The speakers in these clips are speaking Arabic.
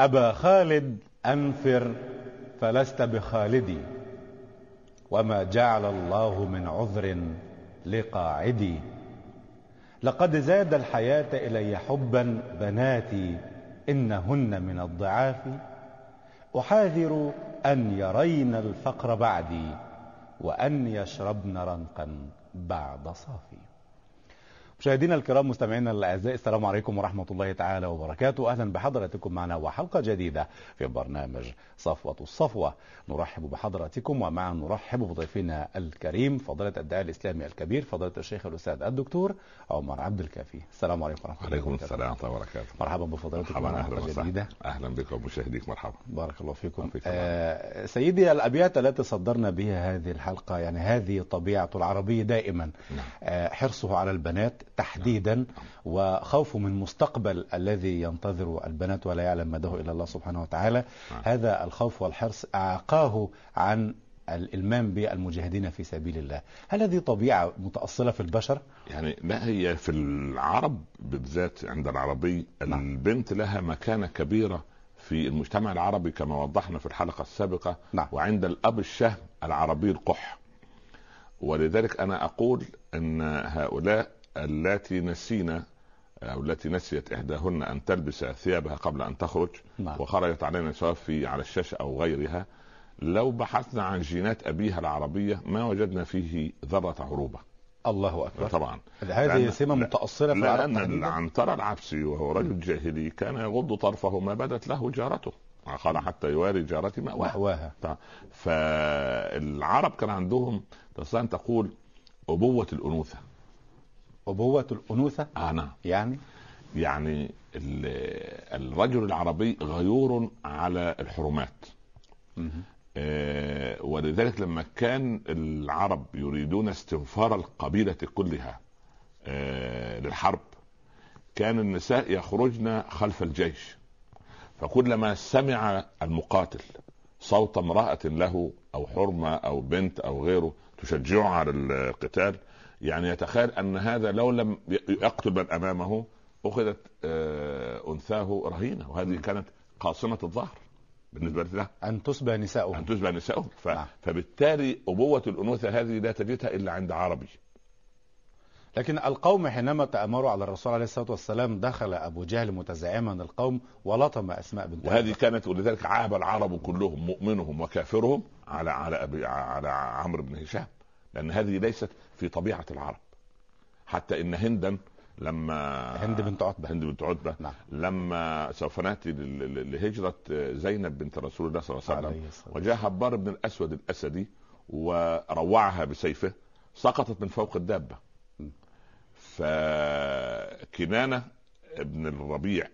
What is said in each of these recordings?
أبا خالد أنفر فلست بخالدي وما جعل الله من عذر لقاعدي. لقد زاد الحياة إلي حبا بناتي إنهن من الضعاف. أحاذر أن يرين الفقر بعدي وأن يشربن رنقا بعد صافي. مشاهدينا الكرام مستمعينا الأعزاء السلام عليكم ورحمة الله تعالى وبركاته. أهلا بحضراتكم معنا وحلقة جديدة في برنامج صفوة الصفوة. نرحب بحضراتكم ومعا نرحب بضيفنا الكريم فضيلة الداعي الإسلامي الكبير فضيلة الشيخ الأستاذ الدكتور عمر عبد الكافي. السلام عليكم ورحمة الله وعليكم السلام ورحمة الله وبركاته. مرحبا بفضيلتكم معنا أهلا جديدة. أهلا بك ومشاهديك مرحبا. بارك الله فيكم. فيكم. آه سيدي الأبيات التي صدرنا بها هذه الحلقة يعني هذه طبيعه العربي دائما. نعم. آه حرصه على البنات تحديدا وخوفه من مستقبل الذي ينتظر البنات ولا يعلم مداه إلا الله سبحانه وتعالى نعم. هذا الخوف والحرص أعاقاه عن الإلمام بالمجاهدين في سبيل الله هل هذه طبيعة متأصلة في البشر يعني لا هي في العرب بالذات عند العربي نعم. البنت لها مكانة كبيرة في المجتمع العربي كما وضحنا في الحلقة السابقة نعم. وعند الأب الشهم العربي القح ولذلك أنا أقول إن هؤلاء اللاتي نسينا أو التي نسيت إحداهن أن تلبس ثيابها قبل أن تخرج نعم. وخرجت علينا سواء في على الشاشة أو غيرها. لو بحثنا عن جينات أبيها العربية ما وجدنا فيه ذرة عروبة. الله أكبر. طبعا. هذه سمة متأصلة في العرب لأن؟ العنتر العبسي وهو رجل جاهلي كان يغض طرفه ما بدت له جارته. قال حتى يواري جارتي مأواه مأواها. فالعرب كان عندهم تستطيع أن تقول أبوة الأنوثة. أبوة الأنوثة آه نعم. يعني؟ يعني ال- الرجل العربي غيور على الحرمات. آه، ولذلك لما كان العرب يريدون استنفار القبيلة كلها آه، للحرب كان النساء يخرجن خلف الجيش. فكلما سمع المقاتل صوت امرأة له أو حرمة أو بنت أو غيره تشجعه على القتال يعني يتخيل أن هذا لو لم يقتل من أمامه أخذت آه، أنثاه رهينة وهذه كانت قاصمة الظهر بالنسبة له أن تسبى نساؤهم. أن تشبه نسائهم ف... نعم. فبالتالي أبوة الأنوثة هذه لا تجدها إلا عند عربي. لكن القوم حينما تأمروا على الرسول عليه الصلاة والسلام دخل أبو جهل متزعما القوم ولطم أسماء بنت وهذه كانت ولذلك عاب العرب كلهم مؤمنهم وكافرهم على على أبي على عمرو بن هشام. لأن هذه ليست في طبيعة العرب. حتى إن هندا لما هند بنت عتبة. هند بنت عتبة. نعم. لما سوف نأتي لهجرة زينب بنت رسول الله صلى الله عليه وسلم وجاء هبار بن الأسود الأسدي وروعها بسيفه سقطت من فوق الدابة. فكنانة ابن الربيع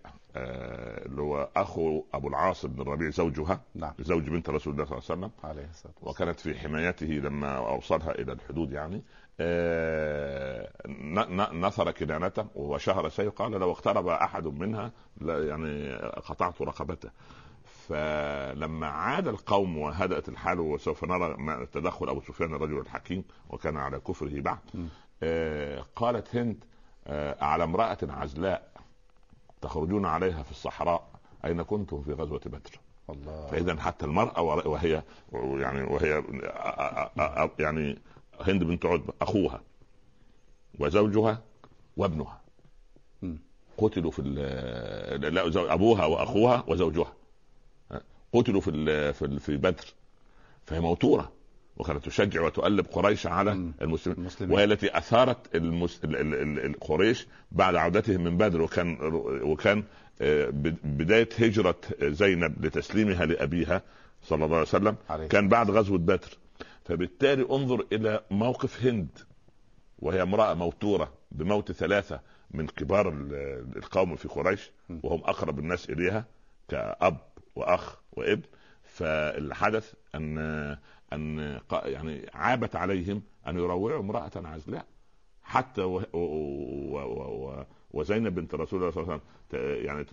اللي هو أخو أبو العاص بن الربيع زوجها نعم. زوج بنت رسول الله صلى الله عليه وسلم. عليه الصلاة والسلام. وكانت في حمايته لما أوصلها إلى الحدود يعني. آه، نثر كنانته وشهر سيف. قال لو اقترب أحد منها يعني قطعت رقبته. فلما عاد القوم وهدأت الحال وسوف نرى ما- تدخل أبو سفيان الرجل الحكيم وكان على كفره بعد. آه، قالت هند آه، على امرأة عزلاء. تخرجون عليها في الصحراء. أين كنتم في غزوة بدر؟ الله. فإذا حتى المرأة ور- وهي يعني وهي يعني هند بنت عتبة أخوها وزوجها وابنها. قتلوا في لا أبوها وأخوها وزوجها. قتلوا في في بدر. فهي موتورة. وكانت تشجع وتؤلب قريش على. المسلمين. المسلمين. وهي التي أثارت المس... ال... ال... ال... ال- قريش بعد عودتهم من بدر وكان وكان آه، بداية هجرة زينب لتسليمها لأبيها صلى الله عليه وسلم عليه كان بعد غزوة بدر. فبالتالي انظر إلى موقف هند وهي امرأة موتورة بموت ثلاثة من كبار ال- القوم في قريش. وهم أقرب الناس إليها كأب وأخ وابن. فالحدث أن أن يعني عابت عليهم أن يروعوا امرأة عزلاء حتى و و و و وزينب بنت رسول الله صلى الله عليه وسلم يعني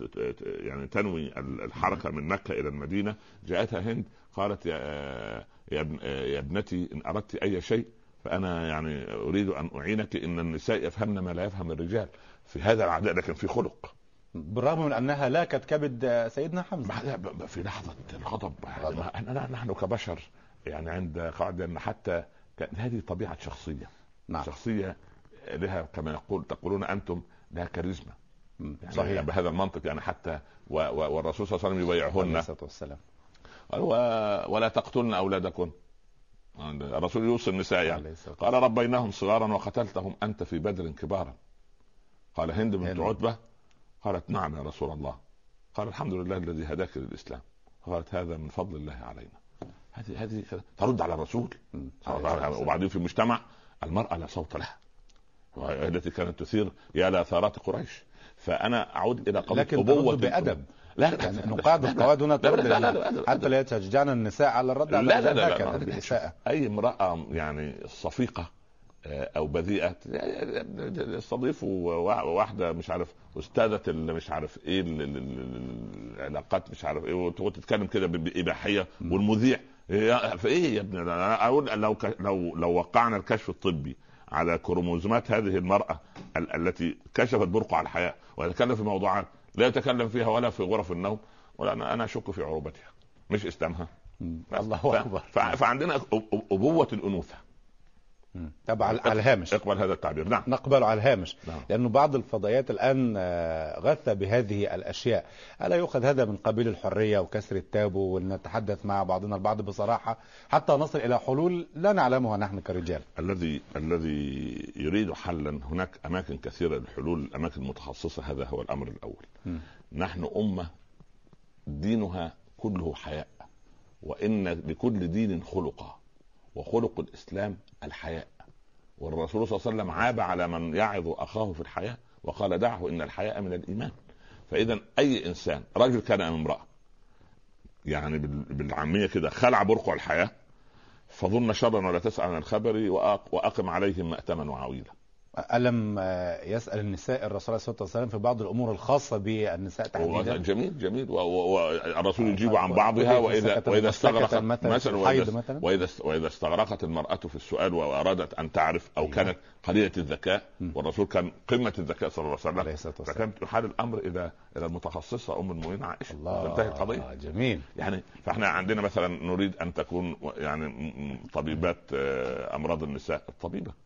يعني تنوي ال- الحركة من مكة إلى المدينة. جاءتها هند قالت يا يا, ابن يا ابنتي إن أردت أي شيء فأنا يعني أريد أن أعينك إن النساء يفهمن ما لا يفهم الرجال في هذا العداء لكن في خلق. بالرغم من أنها لاكت كبد سيدنا حمزة. في لحظة الغضب. نحن كبشر يعني عند قاعدة أن حتى هذه طبيعة شخصية. نعم. شخصية لها كما يقول تقولون أنتم لها كاريزما. يعني صحيح. بهذا المنطق يعني حتى و و والرسول صلى الله عليه وسلم عليه يبايعهن الصلاة والسلام. ولا تقتلن أولادكن. الرسول يوصي النساء يعني. عليه قال ربيناهم صغارا وقتلتهم أنت في بدر كبارا. قال هند بنت. عتبة. قالت نعم يا رسول الله. قال الحمد لله الذي هداك للإسلام. قالت هذا من فضل الله علينا. هذه هذه ترد على الرسول. وبعدين في المجتمع المراه لا صوت لها التي كانت تثير يا لاثارات قريش فانا اعود إلى قضيه لكن ترد بادب لا يعني لا- القواعد هنا لا- ترد لا- لا- حتى لا يتشجعن النساء على الرد على لا لا لا, الإساءة اي امراه يعني صفيقه آه، أو بذيئه استضيفوا واحدة مش عارف استاذه اللي مش عارف إيه ال- العلاقات مش عارف إيه وتقعد تتكلم كده ب- باباحيه والمذيع يا- فايه يا ابني؟ أنا أقول لو لو لو وقعنا الكشف الطبي على كروموزومات هذه المرأة ال- التي كشفت برقع الحياة ويتكلم في موضوعات لا يتكلم فيها ولا في غرف النوم ولا أنا أنا أشك في عروبتها. مش إسلامها. الله أكبر. فعندنا أبوة الأنوثة. طب على الهامش. اقبل هذا التعبير. نعم. نقبله على الهامش. نعم. لأنه بعض الفضائيات الآن آه، غث بهذه الأشياء. ألا يؤخذ هذا من قبيل الحرية وكسر التابو ونتحدث مع بعضنا البعض بصراحة حتى نصل إلى حلول لا نعلمها نحن كرجال. الذي الذي يريد حلا هناك أماكن كثيرة للحلول الأماكن المتخصصة هذا هو الأمر الأول. مم. نحن أمة دينها كله حياء وإن لكل دين خلقا. وخلق الإسلام الحياء. والرسول صلى الله عليه وسلم عاب على من يعظ أخاه في الحياء وقال دعه إن الحياء من الإيمان. فاذا أي إنسان رجل كان أم امرأة يعني بال- بالعامية كده خلع برقع الحياة فظن شرا ولا تسأل عن الخبر وأق- وأقم عليهم مأتما وعويلا. ألم آه، يسأل النساء الرسول عليه الصلاة والسلام في بعض الأمور الخاصة بالنساء تحديدا. جميل جميل. والرسول يجيب عن بعضها واذا مسكة استغرقت مثلا مثلا. وإذا وإذا استغرقت المرأة في السؤال وأرادت أن تعرف أو أيوة. كانت قليلة الذكاء. والرسول كان قمة الذكاء صلى الله عليه عليه وسلم فكانت يحال الأمر إلى إلى المتخصصة أم المؤمنين الله تنتهي القضية. جميل. يعني فإحنا عندنا مثلا نريد أن تكون يعني طبيبات آه، أمراض النساء الطبيبة.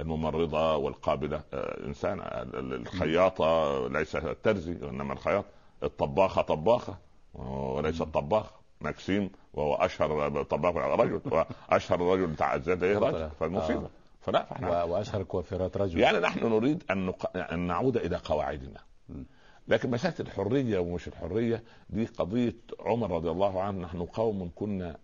الممرضة والقابلة. آه، إنسان ال- ال- الخياطة ليس الترزي وانما الخياط الطباخة طباخة وليس الطباخ ماكسيم وهو أشهر طباخ رجل وأشهر رجل الزيادة إيه رجل فالمصيبة. آه. فلا فإحنا و- وأشهر الكوافيرات رجل. يعني نحن نريد أن نق... أن نعود إلى قواعدنا. لكن مسألة الحرية ومش الحرية دي قضية عمر رضي الله عنه. نحن قوم كنا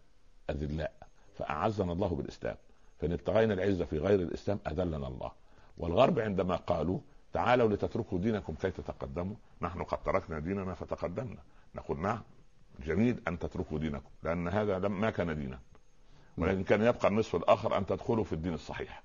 أذلاء فأعزنا الله بالإسلام. فإن ابتغينا العزة في غير الإسلام أذلنا الله. والغرب عندما قالوا تعالوا لتتركوا دينكم كي تتقدموا نحن قد تركنا ديننا فتقدمنا. نقول نعم جميل أن تتركوا دينكم لأن هذا ما كان دينا. ولكن كان يبقى النصف الآخر أن تدخلوا في الدين الصحيح.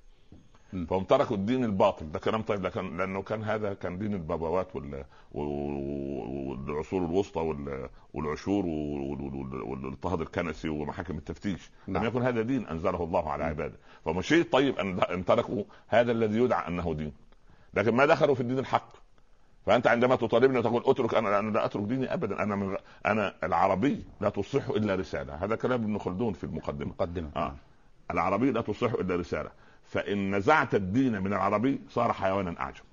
م. فهم تركوا الدين الباطل. ده كلام طيب لكن لأنه كان هذا كان دين البابوات وال... وال- والعصور الوسطى وال... والعشور وال- وال- والاضطهاد الكنسي ومحاكم التفتيش. نعم. لم يكن هذا دين أنزله الله على عباده. فمش شيء طيب أن تركوا هذا الذي يدعى أنه دين. لكن ما دخلوا في الدين الحق. فأنت عندما تطالبني وتقول أترك أنا أنا لا أترك ديني ابدا. أنا من أنا العربي لا تصح إلا رسالة. هذا كلام ابن خلدون في المقدمة. مقدمة. آه. العربي لا تصح إلا رسالة. فإن نزعت الدين من العربي صار حيوانا اعجم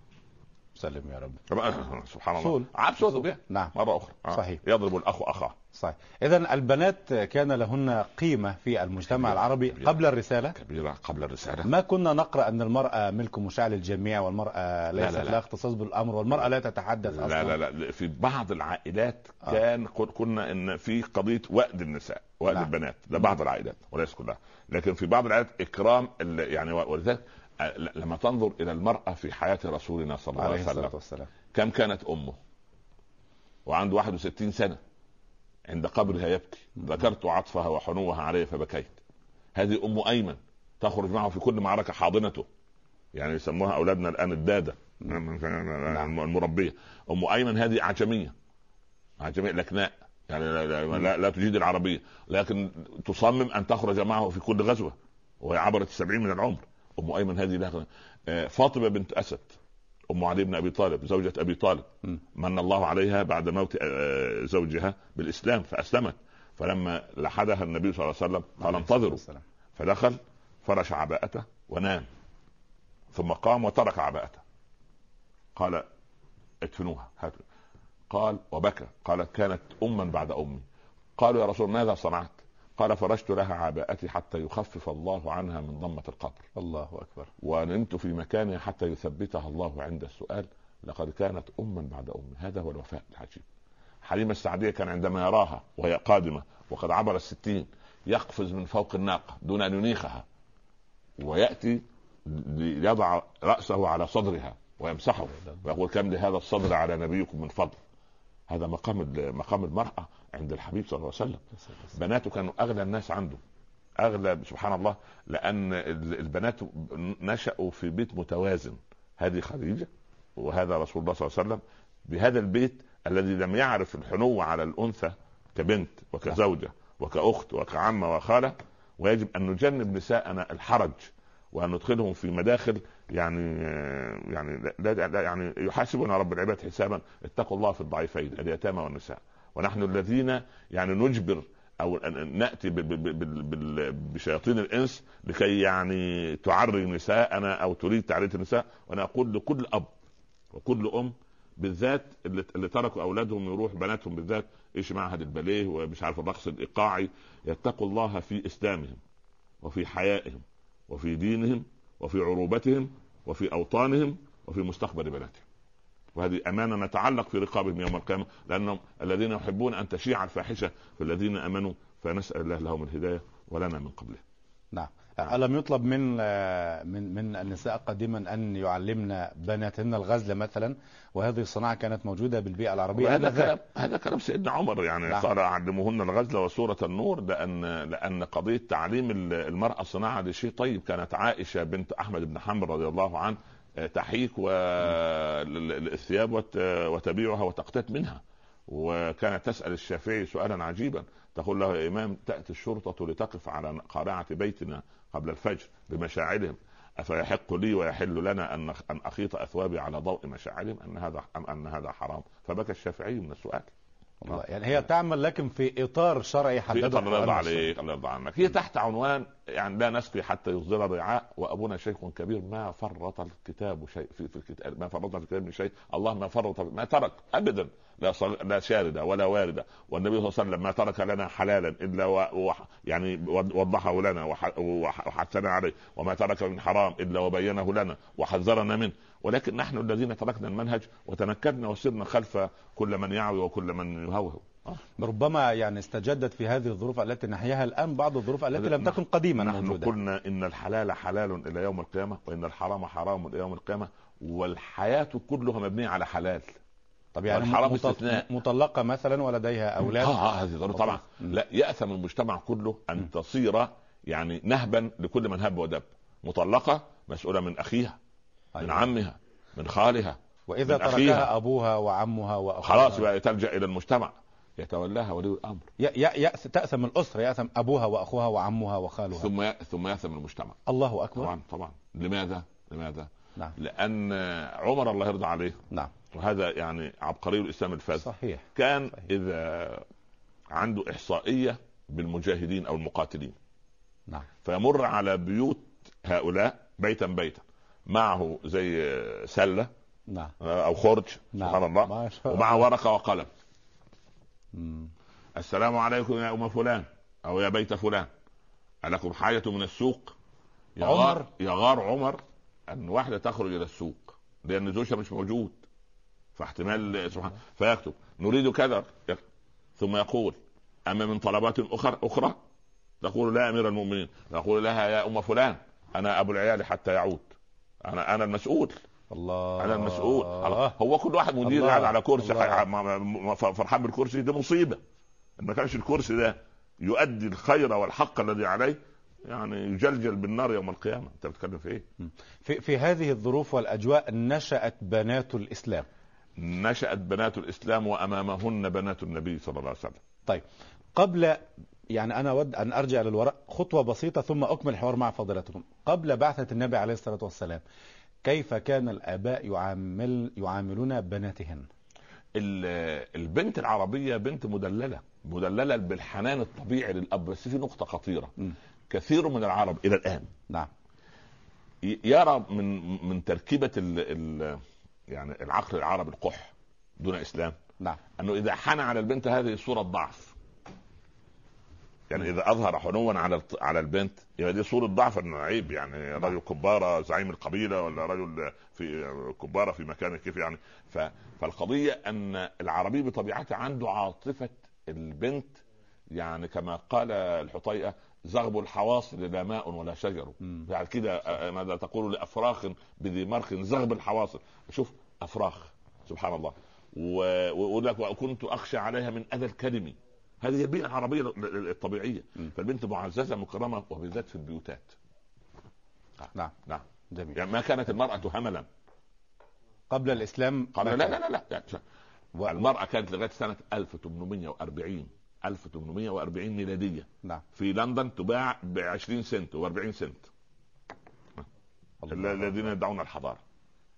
سلم يا رب. طبعاً، سبحان الله. صوته به نعم. مرة أخرى. آه. صحيح. يضرب الأخ أخاه. صحيح. إذا البنات كان لهن قيمة في المجتمع العربي كبيرة. قبل الرسالة؟ كبيرة قبل الرسالة. ما كنا نقرأ أن المرأة ملك مشاع للجميع والمرأة ليست لا، لا. لها اختصاص بالأمر والمرأة لا تتحدث أصلا. لا لا. لا في بعض العائلات آه. كان كنا إن في قضية وأد النساء وأد نعم. البنات لبعض العائلات وليس كلها. لكن في بعض العائلات إكرام يعني ولذلك آه، لما تنظر إلى المرأة في حياة رسولنا صلى الله عليه عليه وسلم والسلام. كم كانت أمه؟ وعنده 61 سنة عند قبرها يبكي ذكرت عطفها وحنوها علي فبكيت. هذه أم أيمن تخرج معه في كل معركة حاضنته يعني يسموها أولادنا الآن الدادة نعم. المربية. أم أيمن هذه أعجمية أعجمية لكناء يعني لا, لا, لا, لا تجيد العربية. لكن تصمم أن تخرج معه في كل غزوة. وهي عبرت السبعين من العمر. أم أيمن هذه لها آه، فاطمة بنت أسد أم علي بن أبي طالب زوجة أبي طالب. من الله عليها بعد موت آه، زوجها بالإسلام فأسلمت. فلما لحدها النبي صلى الله عليه وسلم قال انتظروا. فدخل فرش عباءته ونام. ثم قام وترك عباءته. قال ادفنوها هاتوا. قال وبكى. قال كانت اما بعد أمي. قالوا يا رسول ماذا صنعت؟ قال فرشت لها عباءتي حتى يخفف الله عنها من ضمة القبر الله أكبر. ونمت في مكانها حتى يثبتها الله عند السؤال لقد كانت اما بعد أمي. هذا هو الوفاء العجيب. حليمة السعدية كان عندما يراها وهي قادمة وقد عبر الستين يقفز من فوق الناقة دون أن ينيخها ويأتي ليضع رأسه على صدرها ويمسحه ويقول كم لهذا الصدر على نبيكم من فضل. هذا مقام مقام المرأة عند الحبيب صلى الله عليه وسلم. بناته كانوا أغلى الناس عنده. أغلى سبحان الله لأن البنات نشأوا في بيت متوازن. هذه خديجة وهذا رسول الله صلى الله عليه وسلم بهذا البيت الذي لم يعرف الحنو على الأنثى كبنت وكزوجة وكأخت وكعمة وخالة. ويجب أن نجنب نساءنا الحرج. وان ندخلهم في مداخل يعني يعني لا لا يعني يحاسبنا رب العباد حسابا اتقوا الله في الضعيفين اليتامى والنساء. ونحن الذين يعني نجبر أو نأتي بشياطين الإنس لكي يعني تعري نساءنا أو تريد تعرية النساء. وأنا أقول لكل أب وكل أم بالذات اللي, اللي تركوا أولادهم يروح بناتهم بالذات إيش معهد الباليه ومش عارف الرقص الإيقاعي؟ يتقوا الله في إسلامهم وفي حيائهم. وفي دينهم وفي عروبتهم وفي أوطانهم وفي مستقبل بلادهم وهذه أمانة نتعلق في رقابهم يوم القيامة لأنهم الذين يحبون أن تشيع الفاحشة في الذين آمنوا فنسأل الله لهم الهداية ولنا من قبله. نعم. ألم يطلب من من من النساء قديما أن يعلمن بناتهن الغزل مثلا؟ وهذه الصناعة كانت موجودة بالبيئة العربية. هذا كلام هذا كلام سيدنا عمر يعني نعم. قال علموهن الغزل وسورة النور لأن لأن قضية تعليم المرأة الصناعة دي شيء طيب. كانت عائشة بنت أحمد بن حنبل رضي الله عنه تحيك الثياب وتبيعها وتقتات منها. وكانت تسأل الشافعي سؤالا عجيبا تقول له يا إمام تأتي الشرطة لتقف على قارعة بيتنا قبل الفجر بمشاعرهم أفيحق لي ويحل لنا أن أخيط أثوابي على ضوء مشاعرهم أن هذا أم أن هذا حرام؟ فبكى الشافعي من السؤال. يعني هي تعمل لكن في إطار شرعي حدده في إطار الله يرضى عليك الله يرضى عنك هي تحت عنوان يعني لا نسقي حتى يصدر الرعاء وأبونا شيخ كبير ما فرط الكتاب شيء في, في الكتاب ما فرط في الكتاب من شيء. الله ما فرط ما ترك ابدا لا. لا شارده ولا وارده والنبي صلى الله عليه وسلم ما ترك لنا حلالا إلا و... و... يعني وضحه لنا وح... وحثنا عليه. وما ترك من حرام إلا وبينه لنا وحذرنا منه. ولكن نحن الذين تركنا المنهج وتنكدنا وسرنا خلف كل من يعوي وكل من يهوهو. آه. ربما يعني استجدت في هذه الظروف التي نحياها الآن بعض الظروف التي لم تكن قديما نحن موجودة. قلنا إن الحلال حلال إلى يوم القيامة وإن الحرام حرام إلى يوم القيامة والحياة كلها مبنية على حلال. طب يعني الحرام استثناء. مطلقة مثلا ولديها أولاد؟ آه, آه هذه ضرورة طبعا. لا يأثم المجتمع كله أن تصير يعني نهبا لكل من هب ودب. مطلقة مسؤولة من أخيها. من عمها من خالها وإذا من تركها أخيها. أبوها وعمها وأخوها. خلاص بقى تلجا إلى المجتمع يتولاها ولي الأمر. يأس تأثم الأسرة يأثم أبوها وأخوها وعمها وخالها. ثم ي... ثم يأثم المجتمع. الله أكبر. طبعا طبعا. لماذا؟ لماذا؟ نعم. لأن عمر الله يرضى عليه. نعم. وهذا يعني عبقري الإسلام الفاذ صحيح. كان صحيح. إذا عنده إحصائية بالمجاهدين أو المقاتلين. نعم. فيمر على بيوت هؤلاء بيتا بيتا. معه زي سلة نعم. أو خرج نعم. سبحان الله. ومع ورقة وقلم. مم. السلام عليكم يا أم فلان أو يا بيت فلان. ألكم حاجة من السوق؟ يغار عمر. يغار عمر أن واحدة تخرج إلى السوق لأن زوجها مش موجود. فاحتمال سبحان فيكتب. نريد كذا. ثم يقول أما من طلبات أخرى أخرى؟ تقول لا أمير المؤمنين. تقول لها يا أم فلان أنا أبو العيال حتى يعود. أنا أنا المسؤول. الله. أنا المسؤول. هو كل واحد مدير قاعد على كرسي فرحان بالكرسي ده مصيبة. ما كانش الكرسي ده يؤدي الخير والحق الذي عليه يعني يجلجل بالنار يوم القيامة. أنت بتتكلم في إيه؟ في في هذه الظروف والأجواء نشأت بنات الإسلام. نشأت بنات الإسلام وأمامهن بنات النبي صلى الله عليه وسلم. طيب. قبل يعني أنا أود أن أرجع للوراء خطوة بسيطة ثم أكمل الحوار مع فضيلتكم. قبل بعثة النبي عليه الصلاة والسلام كيف كان الآباء يعامل يعاملون بناتهن؟ ال- البنت العربية بنت مدللة مدللة بالحنان الطبيعي للأب بس في نقطة خطيرة. م. كثير من العرب إلى الآن نعم. يرى من من تركيبة ال ال يعني العقل العربي القح دون إسلام. نعم. أنه إذا حنى على البنت هذه صورة ضعف. يعني إذا أظهر حنوا على على البنت يبقى دي صورة ضعف انه عيب يعني رجل كبارة زعيم القبيلة ولا رجل في كبارة في مكان كيف يعني. ف فالقضية أن العربي بطبيعته عنده عاطفة البنت يعني كما قال الحطيئة زغب الحواصل لا ماء ولا شجر. يعني كده آه، ماذا تقول لأفراخ بذي مرخ زغب الحواصل شوف أفراخ سبحان الله. ويقول لك وكنت أخشى عليها من أذى الكلم. هذه هي البيئة العربية ال- ال- الطبيعية. فالبنت معززة مكرمة وبالذات في البيوتات. نعم. نعم. جميل. يعني ما كانت المرأة هملا. قبل الإسلام قال ما لا. لا لا لا. يعني و... المرأة كانت لغاية سنة 1840 1840 ميلادية. نعم. في لندن تباع ب 20 سنت و40 سنت. الذين يدعون الحضارة.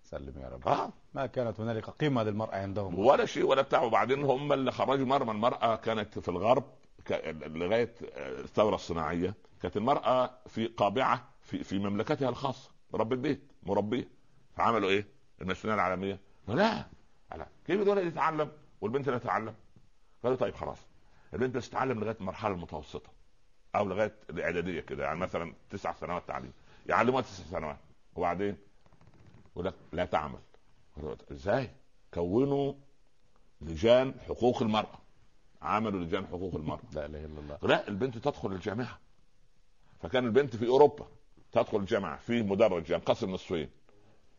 سلم يا رب. آه. ما كانت هنالك قيمة للمرأة عندهم. ولا شيء ولا بتاع. وبعدين هم اللي خرجوا مرمى المرأة كانت في الغرب لغاية الثورة الصناعية كانت المرأة في قابعة في, في مملكتها الخاصة رب البيت مربية. فعملوا إيه؟ المسؤولية العالمية. لا لا كيف الولد يتعلم؟ والبنت لا تتعلم؟ قالوا طيب خلاص البنت بس تتعلم لغاية المرحلة المتوسطة أو لغاية الإعدادية كده يعني مثلا تسع سنوات تعليم يعلموها تسع سنوات. وبعدين يقول لك لا تعمل. إزاي؟ كونوا لجان حقوق المرأة. عملوا لجان حقوق المرأة. لا إله إلا الله. لا البنت تدخل الجامعة. فكان البنت في أوروبا تدخل الجامعة في مدرج ينقسم نصفين.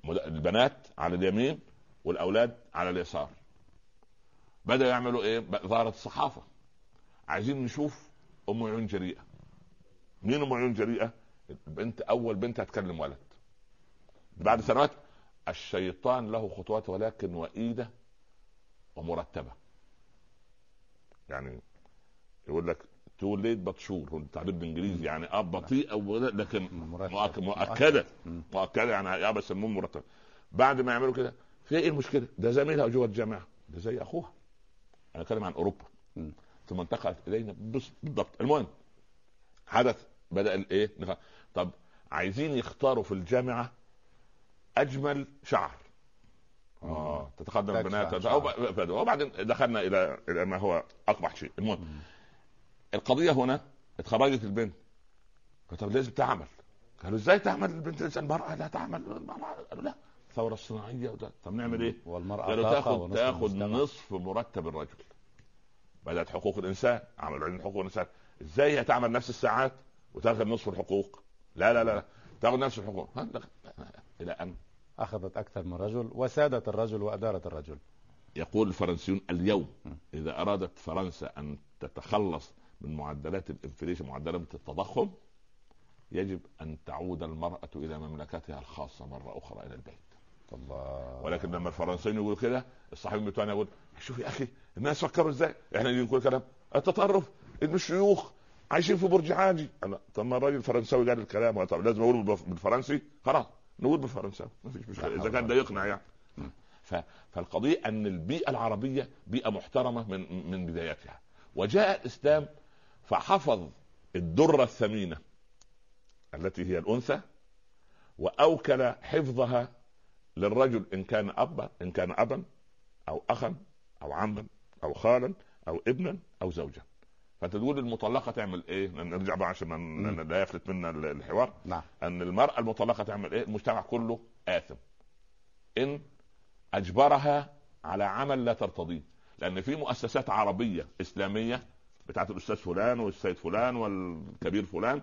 مد- البنات على اليمين والأولاد على اليسار. بدأوا يعملوا إيه؟ ب- ظهرت الصحافة. عايزين نشوف أم عيون جريئة. مين أم عيون جريئة؟ البنت أول بنت هتكلم ولد. بعد سنوات الشيطان له خطوات ولكن وإيدة ومرتبة. يعني يقول لك too late but sure هو التعبير بالإنجليزي يعني آه بطيئه لكن مؤكدة. مؤكدة يعني يا بس المهم مرتب. بعد ما يعملوا كده في إيه المشكلة؟ ده زميلها جوه الجامعة. ده زي أخوها. أنا اتكلم عن أوروبا. ثم انتقلت إلينا. بالضبط. المهم حدث بدأ الإيه؟ طب عايزين يختاروا في الجامعة أجمل شعر. آه. تتقدم تاج البنات وبعدين دخلنا إلى إلى ما هو أقبح شيء. المهم القضية هنا اتخرجت البنت. طب لازم تعمل قالوا إزاي تعمل؟ البنت لسه المراه لا تعمل. المرأة. قالوا لا الثوره الصناعيه وده طب نعمل إيه؟ والمرأة قالوا تاخد تاخد المجتمع. نصف مرتب الرجل. بدأت حقوق الإنسان. عملوا علم حقوق الإنسان. إزاي هي تعمل نفس الساعات وتأخذ نصف الحقوق؟ لا لا لا, لا. تأخذ نفس الحقوق. إلى أن أخذت أكثر من رجل وسادت الرجل وأدارت الرجل. يقول الفرنسيون اليوم إذا أرادت فرنسا أن تتخلص من معدلات الإنفليشن معدلات التضخم يجب أن تعود المرأة إلى مملكتها الخاصة مرة أخرى إلى البيت. الله. ولكن لما الفرنسيين يقولوا كده الصحفيين بتوعنا يقول شوف يا أخي الناس فكروا إزاي؟ إحنا نقول كلام. التطرف إن الشيوخ عايشين في برج عاجي أنا طب ما الراجل الفرنساوي قال الكلام طب لازم أقول بالف- بالفرنسي؟ خلاص. نقول بالفرنساوي ما فيش مشكله إذا كان ده يقنع يعني. فالقضية أن البيئة العربية بيئة محترمة من من بدايتها. وجاء الإسلام فحفظ الدرة الثمينة التي هي الأنثى وأوكل حفظها للرجل إن كان أبا إن كان أبا أو أخا أو عما أو خالا أو ابنا أو زوجا. فانت تقول المطلقة تعمل إيه؟ نرجع بقى عشان. لا يفلت منا الحوار نعم أن المرأة المطلقة تعمل إيه؟ المجتمع كله آثم إن أجبرها على عمل لا ترتضيه لأن في مؤسسات عربية إسلامية بتاعت الأستاذ فلان والسيد فلان والكبير فلان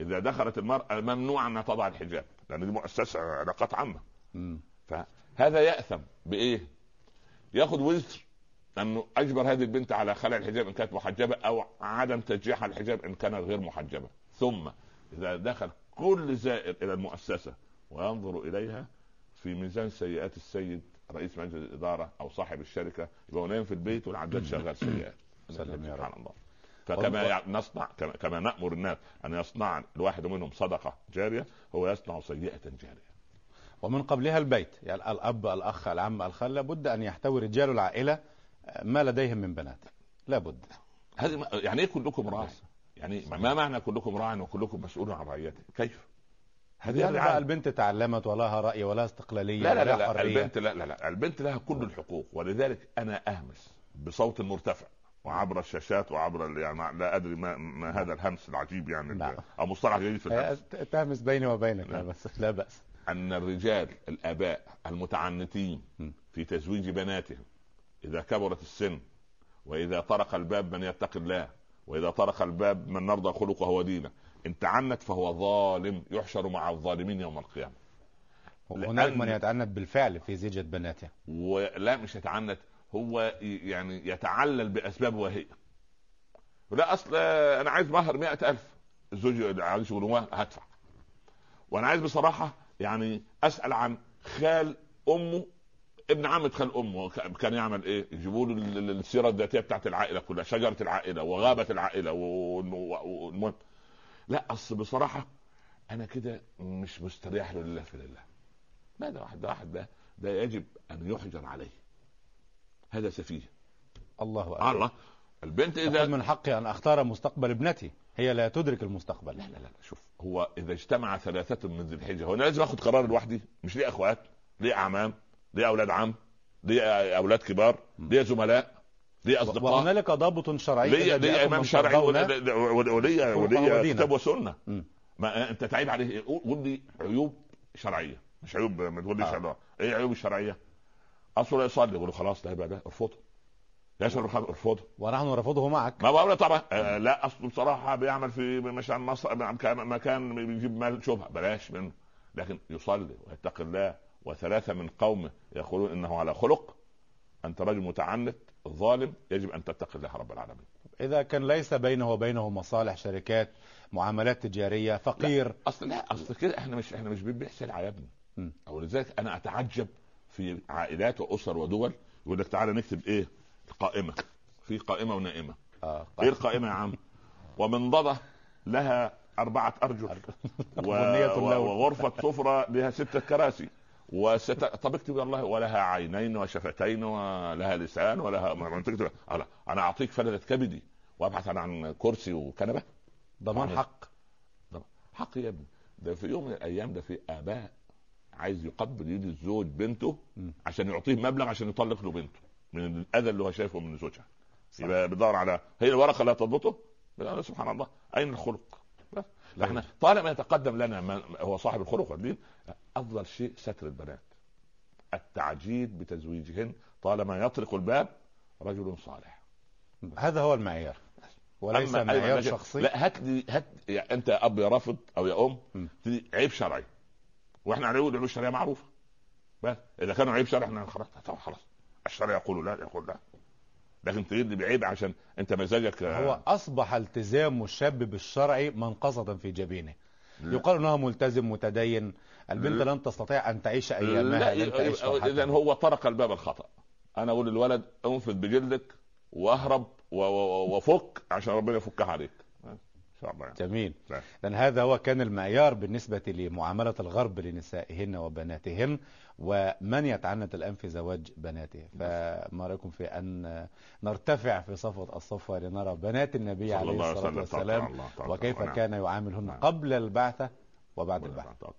إذا دخلت المرأة ممنوع أنها تضع الحجاب لأن دي مؤسسة علاقات عامة مم. فهذا يأثم بإيه؟ يأخذ وزر انه أجبر هذه البنت على خلع الحجاب إن كانت محجبة أو عدم تشجيعها الحجاب إن كانت غير محجبة. ثم إذا دخل كل زائر إلى المؤسسة وينظر إليها في ميزان سيئات السيد رئيس مجلس الإدارة أو صاحب الشركة يبقى نايم في البيت والعداد شغال سيئات. سلم يا رب. الله. فكما نصنع كما, نأمر الناس أن يصنع الواحد منهم صدقة جارية هو يصنع سيئة جارية. ومن قبلها البيت. يعني الأب الأخ العم الخال لابد أن يحتوي رجال العائلة ما لديهم من بنات. لابد هذه يعني إيه كلكم راع؟ يعني ما معنى كلكم راع وكلكم مسؤول عن رعيته؟ كيف؟ هذه يعني البنت تعلمت ولها رأي ولها استقلالية لا لا لا, لا البنت لا لا لا البنت لها كل الحقوق. ولذلك أنا أهمس بصوت مرتفع وعبر الشاشات وعبر يعني لا أدري ما, ما هذا الهمس العجيب يعني. نعم. أو مصطلح جديد في الهمس. تهمس بيني وبينك لا بس لا بأس. أن الرجال الآباء المتعنتين في تزويج بناتهم إذا كبرت السن وإذا طرق الباب من يتقي الله وإذا طرق الباب من نرضى خلقه ودينه. إن تعنت فهو ظالم يحشر مع الظالمين يوم القيامة. هناك من يتعنت بالفعل في زيجة بناته. ولا مش يتعنت هو يعني يتعلل بأسباب وهي. لا أصل أنا عايز مهر مئة ألف. الزوج عايز يقول هدفع. وأنا عايز بصراحة يعني أسأل عن خال أمه ابن عمة خال امه كان يعمل إيه؟ يجيبوا له السيرة الذاتية بتاعت العائلة كلها، شجرة العائلة وغابة العائلة والمهم لا أصل بصراحة أنا كده مش مستريح لله في لله. ماذا واحد ده واحد ده ده يجب أن يحجر عليه. هذا سفيه. الله أكبر. الله البنت إذا من حقي أن أختار مستقبل ابنتي هي لا تدرك المستقبل لا لا لا شوف هو إذا اجتمع ثلاثة من ذي الحجة هو أنا لازم اخذ قرار لوحدي مش ليه إخوات ليه أعمام ليه أولاد عم ليه أولاد كبار ليه زملاء ليه أصدقاء. وهنالك ضابط شرعي ليه ليه إمام شرعي وليه وليه كتاب وسنه ما أنت تعيب عليه. قول لي عيوب شرعية. مش عيوب ما تقوليش آه. إيه عيوب الشرعية؟ اصله يصلي يقول خلاص ده يبقى ده ارفضه يشعر ارفضه ونحن نرفضه معك. ما بقول طبعا. آه لا اصله بصراحة بيعمل في مشان مصر مكان بيجيب مال شبهة. بلاش منه. لكن يصلي ويتقي الله. وثلاثة من قومه يقولون إنه على خلق أنت رجل متعنت ظالم يجب أن تتقي الله رب العالمين. إذا كان ليس بينه وبينه مصالح شركات معاملات تجارية فقير. لا أصل لا أصل كده إحنا مش إحنا مش سلعه يا ابني ولذلك أنا أتعجب في عائلات وأسر ودول يقول لك تعالى نكتب إيه؟ القائمة. في قائمة ونائمة. آه إيه القائمة يا عم؟ ومنضده لها أربعة أرجل. و... وغرفة سفرة لها ستة كراسي. وست... طب اكتب والله ولها عينين وشفتين ولها لسان ولها تكتب. أنا أعطيك فلذة كبدي وأبحث عن كرسي وكنبة. ضمان حق. حق يا ابني. ده في يوم من الأيام ده في آباء عايز يقبل يد الزوج بنته عشان يعطيه مبلغ عشان يطلق له بنته من الأذى اللي هو شايفه من زوجها. يبقى بيدور على هي الورقة اللي هتضبطه سبحان الله. أين الخلق؟ إحنا طالما يتقدم لنا من هو صاحب الخلق والدين أفضل شيء ستر البنات. التعجيل بتزويجهن طالما يطرق الباب رجل صالح. هذا هو المعيار. وليس معيار شخصي. لا هات لي هات يعني أنت يا أب يا رافض أو يا أم عيب شرعي. وإحنا هنقول العيوب الشرعية معروفة. بس إذا كانوا عيب شرعي إحنا خلاص خلاص. الشرع يقول لا يقول لا. لكن تجد بعيب عشان انت مزاجك هو أصبح التزام الشاب بالشرع منقصة في جبينه. لا. يقال إنه ملتزم متدين. البنت لن تستطيع أن تعيش أيامها اذا هو طرق الباب الخطأ. أنا أقول للولد أنفذ بجلدك وأهرب وفك عشان ربنا يفكها عليك. شاء الله يعني. جميل. نعم. لأن هذا هو كان المعيار بالنسبة لمعاملة الغرب لنسائهن وبناتهن ومن يتعنت الآن في زواج بناته. فما رأيكم في أن نرتفع في صفوة الصفوة لنرى بنات النبي عليه الصلاة والسلام وكيف كان يعاملهن نعم. قبل البعثة وبعد البعثة.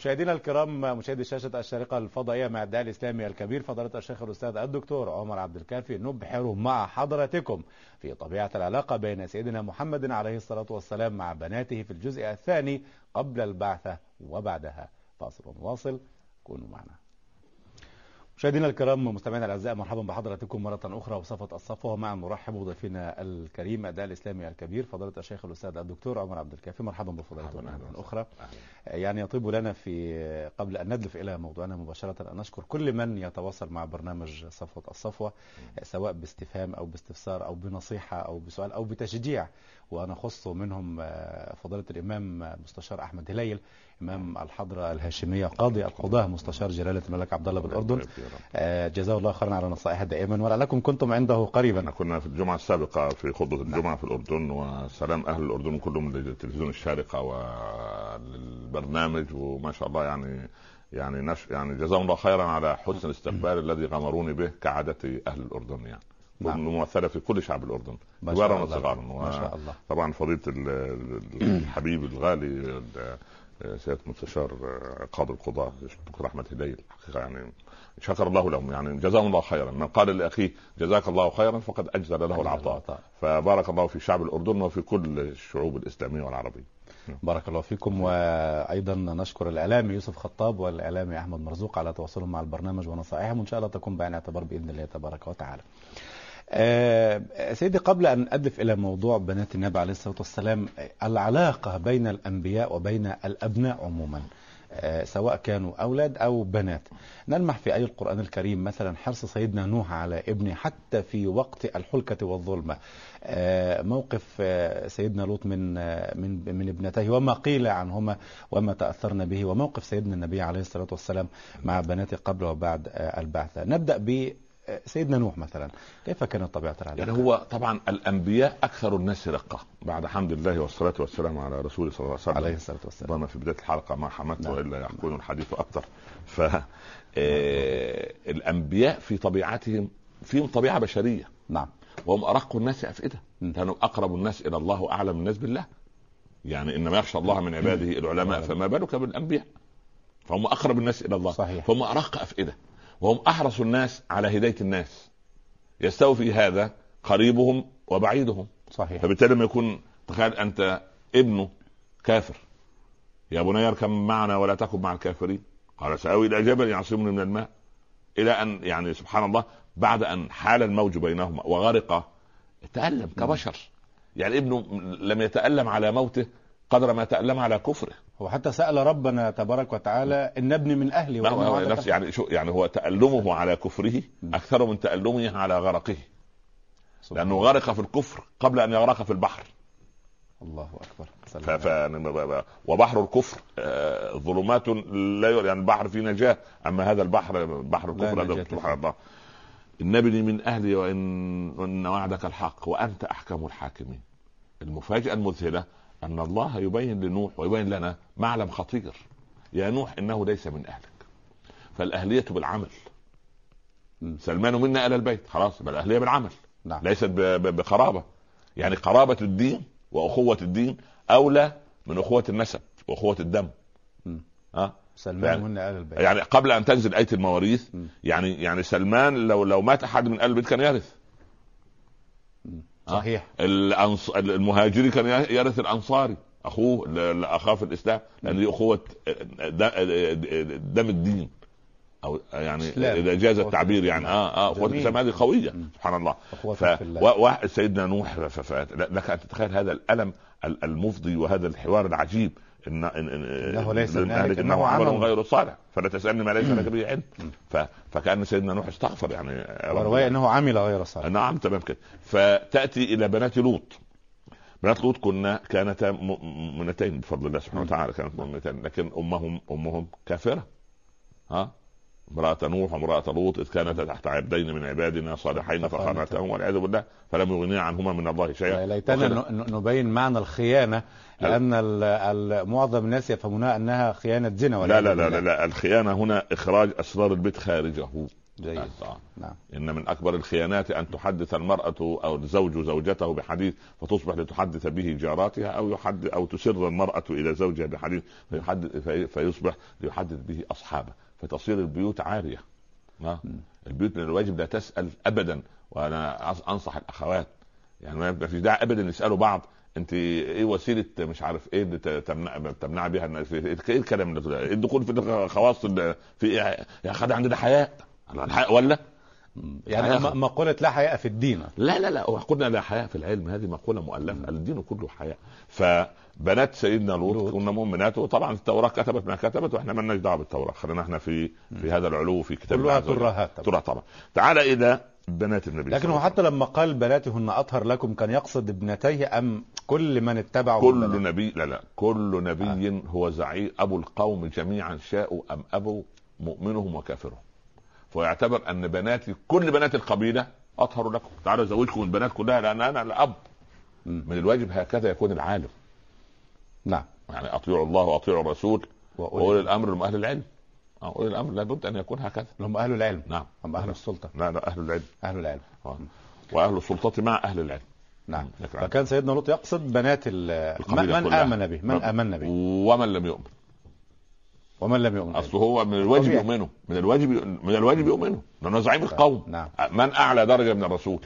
مشاهدينا الكرام مشاهدي شاشة الشارقة الفضائية مع الداعي الإسلامي الكبير فضيلة الشيخ الأستاذ الدكتور عمر عبد الكافي. نبحر مع حضراتكم في طبيعة العلاقة بين سيدنا محمد عليه الصلاة والسلام مع بناته في الجزء الثاني قبل البعثة وبعدها. فاصل ونواصل كونوا معنا. مشاهدينا الكرام مستمعينا الأعزاء مرحبا بحضراتكم مرة أخرى وصفة الصفوه ومع نرحب بضيفنا الكريم الداعي الإسلامي الكبير فضيلة الشيخ الأستاذ الدكتور عمر عبد الكافي. مرحبا بفضيلته مرة أخرى. يعني يطيب لنا في قبل أن ندلف إلى موضوعنا مباشرة أن نشكر كل من يتواصل مع برنامج صفوة الصفوة سواء باستفهام أو باستفسار أو بنصيحة أو بسؤال أو بتشجيع ونخص منهم فضيلة الإمام مستشار أحمد هليل إمام الحضرة الهاشمية قاضي القضاة مستشار جلالة الملك عبد الله بالاردن آه، جزاه الله خيرا على نصائحه دائما ولعلكم كنتم عنده قريبا. كنا في الجمعة السابقة في خطبة الجمعة نعم. في الأردن وسلام أهل الأردن كلهم للتلفزيون الشارقة والبرنامج وما شاء الله يعني يعني نش يعني جزاهم الله خيرا على حسن الاستقبال الذي غمروني به كعادة أهل الأردن يعني. نعم. ممثلة في كل شعب الأردن. كبارا وصغارا ما شاء الله. طبعا فضيلة الحبيب الغالي سياده مستشار قاضي القضاه الدكتور أحمد هليل الحقيقة يعني شكر الله لهم. يعني جزاهم الله خيرا. من قال لأخيه جزاك الله خيرا فقد أجزل له العطاء. فبارك الله في شعب الأردن وفي كل الشعوب الإسلامية والعربية. بارك الله فيكم. وأيضا نشكر الاعلامي يوسف خطاب والاعلامي أحمد مرزوق على تواصلهم مع البرنامج ونصائحهم وإن شاء الله تكون بعين اعتبار بإذن الله تبارك وتعالى. أه سيدي قبل أن ادف إلى موضوع بنات النبي عليه الصلاة والسلام العلاقة بين الأنبياء وبين الأبناء عموما أه سواء كانوا أولاد أو بنات. نلمح في اي القرآن الكريم مثلا حرص سيدنا نوح على ابنه حتى في وقت الحلكة والظلمة. أه موقف سيدنا لوط من من من ابنتيه وما قيل عنهما وما تاثرنا به وموقف سيدنا النبي عليه الصلاة والسلام مع بناته قبل وبعد البعثة. نبدأ ب سيدنا نوح مثلا كيف كانت طبيعة العلاقه؟ يعني هو طبعا الأنبياء أكثر الناس رقة بعد حمد الله والصلاة والسلام على رسوله صلى الله عليه وسلم. عليه الصلاة والسلام. ربما في بداية الحلقة ما حمدت نعم. وإلا يكون الحديث أكثر. ف الأنبياء في طبيعتهم فيهم طبيعة بشرية. نعم. وهم أرق الناس أفئدة. كانوا أقرب الناس إلى الله واعلم الناس بالله. يعني إنما يخشى الله من عباده العلماء فما بالك بالأنبياء؟ فهم أقرب الناس إلى الله. صحيح. فهم أرق أفئدة. وهم أحرص الناس على هداية الناس. يستوي في هذا قريبهم وبعيدهم. صحيح. فبالتالي لما يكون تخيل أنت ابنه كافر. يا بني اركب معنا ولا تكن مع الكافرين. قال سأوي إلى جبل يعصمني من الماء. إلى أن يعني سبحان الله بعد أن حال الموج بينهما وغرق تألم كبشر. يعني ابنه لم يتألم على موته قدر ما تألم على كفره. هو حتى سأل ربنا تبارك وتعالى إن ابني من أهلي ما هو نفس يعني شو يعني هو تألمه على كفره أكثر من تألمه على غرقه. لأنه غرق في الكفر قبل أن يغرق في البحر. الله أكبر. ف... ف... وبحر الكفر ظلمات لا يعني البحر فيه نجاة. أما هذا البحر بحر الكفر هذا سبحان الله. النبي من أهلي وان ان وعدك الحق وأنت أحكم الحاكمين. المفاجأة المذهلة أن الله يبين لنوح ويبين لنا معلم خطير. يا نوح إنه ليس من أهلك. فالأهلية بالعمل. سلمان منا إلى البيت. خلاص الأهلية بالعمل. نعم. ليست بقرابه يعني قرابة الدين وأخوة الدين أولى من أخوة النسب وأخوة الدم. ها؟ سلمان يعني منا ال البيت. يعني قبل أن تنزل أية المواريث يعني يعني سلمان لو لو مات أحد من ال البيت كان يرث. صحيح. الأنص... المهاجري كان يرث الأنصاري. أخوه اخاه في الإسلام لأن دي أخوة دم الدين. أو يعني إذا جاز التعبير يعني. آه آه أخوة الإسلام هذه قوية. سبحان الله. ف... سيدنا نوح ف... ف... لك أن تتخيل هذا الألم المفضي وهذا الحوار العجيب. ان إنه ليس من اهلك إنه عمل غير صالح. فلا تسألني ما ليس لك به علم. ف... فكأن سيدنا نوح استغفر يعني. ورواية إنه عمل غير صالح. نعم تمام كده. فتأتي إلى بنات لوط. بنات لوط كنا كانتا مؤمنتين بفضل الله سبحانه وتعالى كانت مؤمنتين لكن امهم أمهم كافرة. ها؟ امرأة نوح وامرأة لوط إذ كانتا تحت عبدين من عبادنا صالحين فخانتهم والعياذ بالله. فلم يغنيا عنهما من الله شيئا. ليتنا نبين معنى الخيانة لأن معظم الناس يفهمونها أنها خيانة زنا لا لا لا, لا لا. الخيانة هنا إخراج أسرار البيت خارجه. جيد. نعم. إن من أكبر الخيانات أن تحدث المرأة أو الزوج زوجته بحديث فتصبح لتحدث به جاراتها أو يحدث أو تسر المرأة إلى زوجها بحديث فيحدث فيصبح ليحدث به أصحابه. فتصير البيوت عارية. ما البيوت من الواجب لا تسأل ابدا. وأنا أنصح الأخوات. يعني ما فيش داعي ابدا يسألوا بعض. انت إيه وسيلة مش عارف إيه اللي تمنع تمنع بها الناس؟ إيه الكلام ده الدخول في الخواص في إيه يا أخي عندنا حياء الحياء ولا؟ يعني مقولة لا حياء في الدين. لا لا لا قلنا لا حياء في العلم. هذه مقولة مؤلفة. الدين كله حياء فبنات سيدنا لوط كنا مؤمنات. وطبعا التوراة كتبت ما كتبت وإحنا ما لناش دعوة بالتوراة. خلينا إحنا في في هذا العلو في كتاب كلها ترهات طبعا. طبعا. تعال إلى بنات النبي لكن هو حتى لما قال بناتهن أطهر لكم كان يقصد ابنتيه أم كل من اتبعه كل نبي لا لا كل نبي آه. هو زعيم أبو القوم جميعا شاءوا أم أبوا مؤمنهم وكافرهم. فيعتبر أن بناتي كل بنات القبيلة أطهر لكم. تعالوا زوجكم البنات كلها لأن أنا الاب من الواجب هكذا يكون العالم. نعم. يعني أطيعوا الله وأطيعوا الرسول وأولي الأمر من أهل العلم. اولي الأمر لابد أن يكون هكذا. هم أهل العلم. نعم. هم أهل السلطة. لا لا أهل العلم. أهل العلم. آه. وأهل السلطة مع أهل العلم. نعم. فكان سيدنا لوط يقصد بنات من كلها. آمن به؟ من آمن به. ومن لم يؤمن. ومن لم يؤمن. أصل هو من الواجب. يؤمنه. من الواجب من الواجب يؤمنه. لأنه زعيم القوم. نعم. من أعلى درجة من الرسول.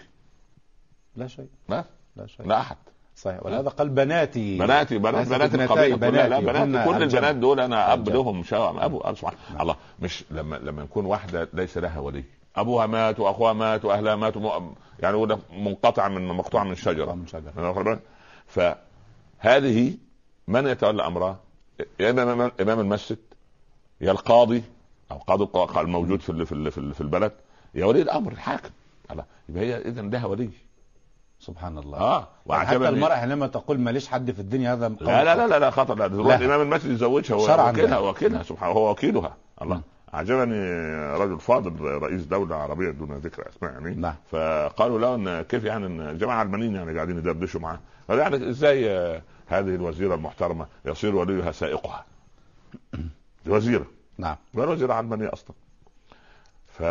لا شيء. لا؟ لا شيء. لا أحد. صحيح ولهذا قال بناتي بناتي بنات بنات القبيلة كلها لا بنات كل. البنات دول أنا اب. لهم شاء أبو. سبحان الله مش لما لما يكون واحدة ليس لها ولي أبوها مات وأخوها مات وأهلها ماتوا يعني منقطع من مقطوع من شجرة من شجر واخد بالك؟ فهذه من يتولى أمرها؟ يا اما إمام المسجد يا القاضي أو قاضي الموجود في في ال- في ال- في البلد يا ولي الأمر الحاكم يبقى هي اذا لها ولي سبحان الله. آه حتى وعجبني المرأة حينما تقول ماليش حد في الدنيا هذا لا لا لا لا, لا خطر لا لا. امام المسجد يزوجها هو وكيلها. وكيلها سبحان هو وكيلها. الله. عجبني رجل فاضل رئيس دولة عربية دون ذكر أسماء يعني. نعم. فقالوا له إن كيف يعني إن جماعة المانيين يعني قاعدين يدردشوا معاه؟ قال يعني إزاي آه، هذه الوزيرة المحترمة يصير وليها سائقها؟ دي وزيره نعم. غير وزيره علمانيه أصلا. ف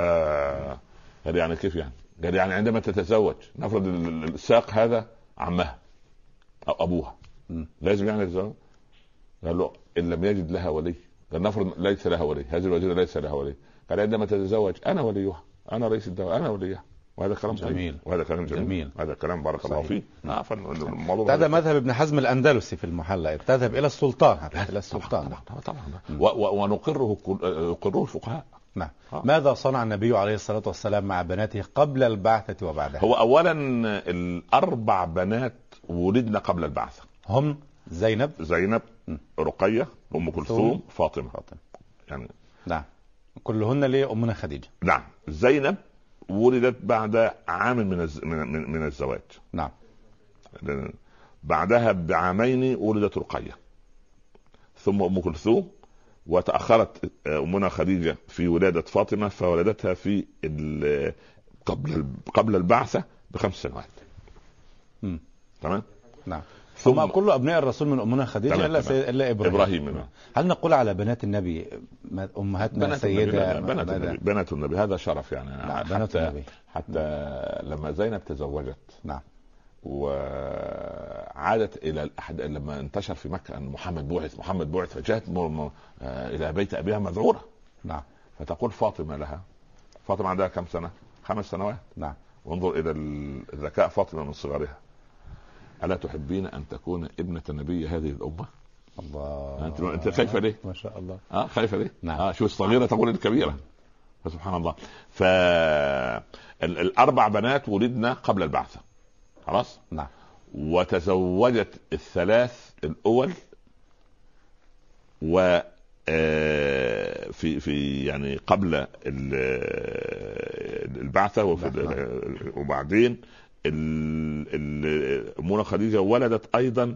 قال يعني كيف يعني؟ قال يعني عندما تتزوج نفرض ال- ال- الساق هذا عمها أو أبوها م. لازم يعني يتزوج؟ قال له إن لم يجد لها ولي قال نفرض ليس لها ولي هذه الوزيرة ليس لها ولي قال عندما تتزوج أنا وليها أنا رئيس الدولة أنا وليها وهذا كلام طيب. جميل. وهذا كلام جميل, جميل. هذا كلام بارك الله. فيه نعم. نعم مذهب ابن حزم الأندلسي في المحلى تذهب إلى السلطان إلى السلطان طبعا طبعا, طبعا. ونقره يقره الفقهاء نعم. آه. ماذا صنع النبي عليه الصلاة والسلام مع بناته قبل البعثة وبعدها؟ هو اولا الأربع بنات ولدن قبل البعثة. هم زينب زينب م. رقية أم كلثوم فاطمة. فاطمة. يعني نعم. كلهن لأمنا خديجة. نعم. زينب ولدت بعد عام من الز... من, من, من الزواج. نعم. بعدها بعامين ولدت رقية. ثم أم كلثوم وتأخرت أمنا خديجة في ولادة فاطمة فولدتها في ال... قبل قبل البعثة بخمس سنوات. تمام؟ نعم. ثم كل أبناء الرسول من أمنا خديجة تمام، إلا, تمام. سي... إلا إبراهيم. إبراهيم نعم. هل نقول على بنات النبي أمهاتنا بنات النبي سيدة؟ لا، بنات؟ النبي بنات النبي هذا شرف يعني. نعم بنات حتى النبي. حتى لما زينب تزوجت. نعم. وعادت إلى الأحد... لما انتشر في مكة أن محمد بعث محمد بعث فجاءت. آه، إلى بيت أبيها مذعوره نعم فتقول فاطمة لها فاطمة عندها كم سنة؟ خمس سنوات نعم وانظر إلى ال- الذكاء فاطمة من صغرها ألا تحبين أن تكون ابنة نبي هذه الأمة؟ الله انت أنت خايفة ليه؟ ما شاء الله آه خايفة ليه؟ نعم. آه شو الصغيرة تقول الكبيرة فسبحان الله ف ال- الأربع بنات ولدنا قبل البعثة خلاص؟ نعم. وتزوجت الثلاث الأول و آه، في في يعني قبل ال- البعثة وفي ال- وبعدين ال- ال- أمنا خديجة ولدت أيضا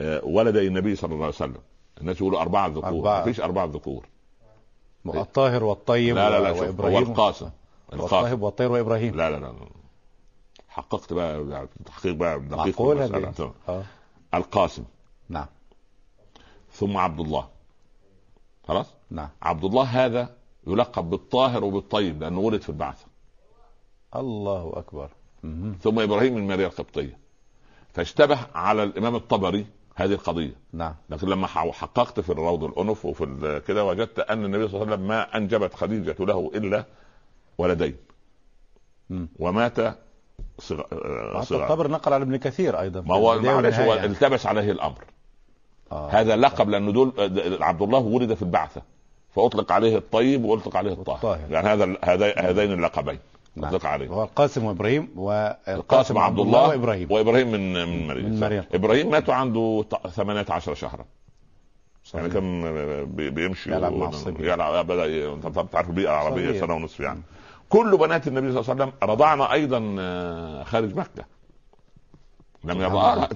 آه، ولدي النبي صلى الله عليه وسلم. الناس يقولوا أربعة ذكور. أربعة. ما فيش أربعة ذكور. الطاهر والطيب لا لا لا و- شوف، هو وإبراهيم القاسم القاسم. والطيب والطير وإبراهيم. لا لا لا. حققت بقى تحقيق بقى دقيق المسألة. آه. القاسم. نعم. ثم عبد الله. خلاص؟ نعم. عبد الله هذا يلقب بالطاهر وبالطيب لأنه ولد في البعثة. الله مهم. ثم إبراهيم من ماريا القبطية. فاشتبه على الإمام الطبري هذه القضية. نعم. لكن لما حققت في الروض الأنف وفي كده وجدت أن النبي صلى الله عليه وسلم ما أنجبت خديجة له إلا ولدين. مم. ومات صغار الطبر نقل على ابن كثير أيضا ما هو معلش هو يعني. التبس عليه الأمر آه. هذا لقب لأنه دول عبد الله ولد في البعثة فأطلق عليه الطيب وأطلق عليه الطاهر الطاهر. يعني هذا هذا هذين اللقبين نعم. أطلق عليه هو القاسم وإبراهيم القاسم عبد الله وإبراهيم وإبراهيم من من مريم من مريم. إبراهيم مات عنده ط- 18 شهرا يعني صحيح. كان بي- بيمشي يلعب مع الصبيان. يلعب بدا أنت أنت تعرف البيئه العربيه. سنة ونصف يعني كل بنات النبي صلى الله عليه وسلم رضعنا أيضا آه، خارج مكة. لم يرضعها.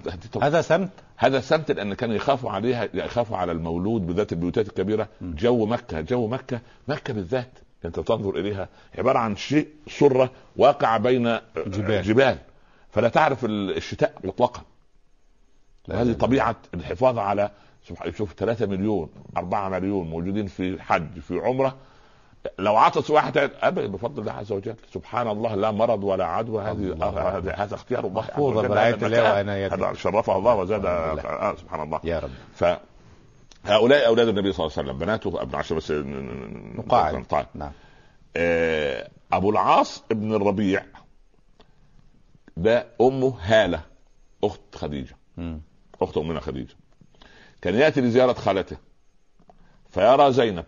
هذا سمت؟ هذا سمت لأن كانوا يخافوا عليها يخافوا على المولود بالذات البيوتات الكبيرة جو مكة. جو مكة مكة بالذات. أنت تنظر إليها عبارة عن شيء سره واقع بين جبال. جبال. فلا تعرف ال- الشتاء مطلقا. هذه. طبيعة الحفاظ على سبحان شوف 3 مليون 4 مليون موجودين في حج في عمرة. لو عطس واحد ابدا بفضل الله عز وجل سبحان الله لا مرض ولا عدوى هذه. هذا اختيار الله وجل. برعاية هذا الله. وعنايته. هذا شرفه الله وزاد. آه سبحان الله يا رب فهؤلاء أولاد النبي صلى الله عليه وسلم بناته أبن عشر بس نقاعد طيب نعم آه، أبو العاص ابن الربيع ده أمه هالة أخت خديجة مم. أخت أمنا خديجة كان يأتي لزيارة خالته فيرى زينب.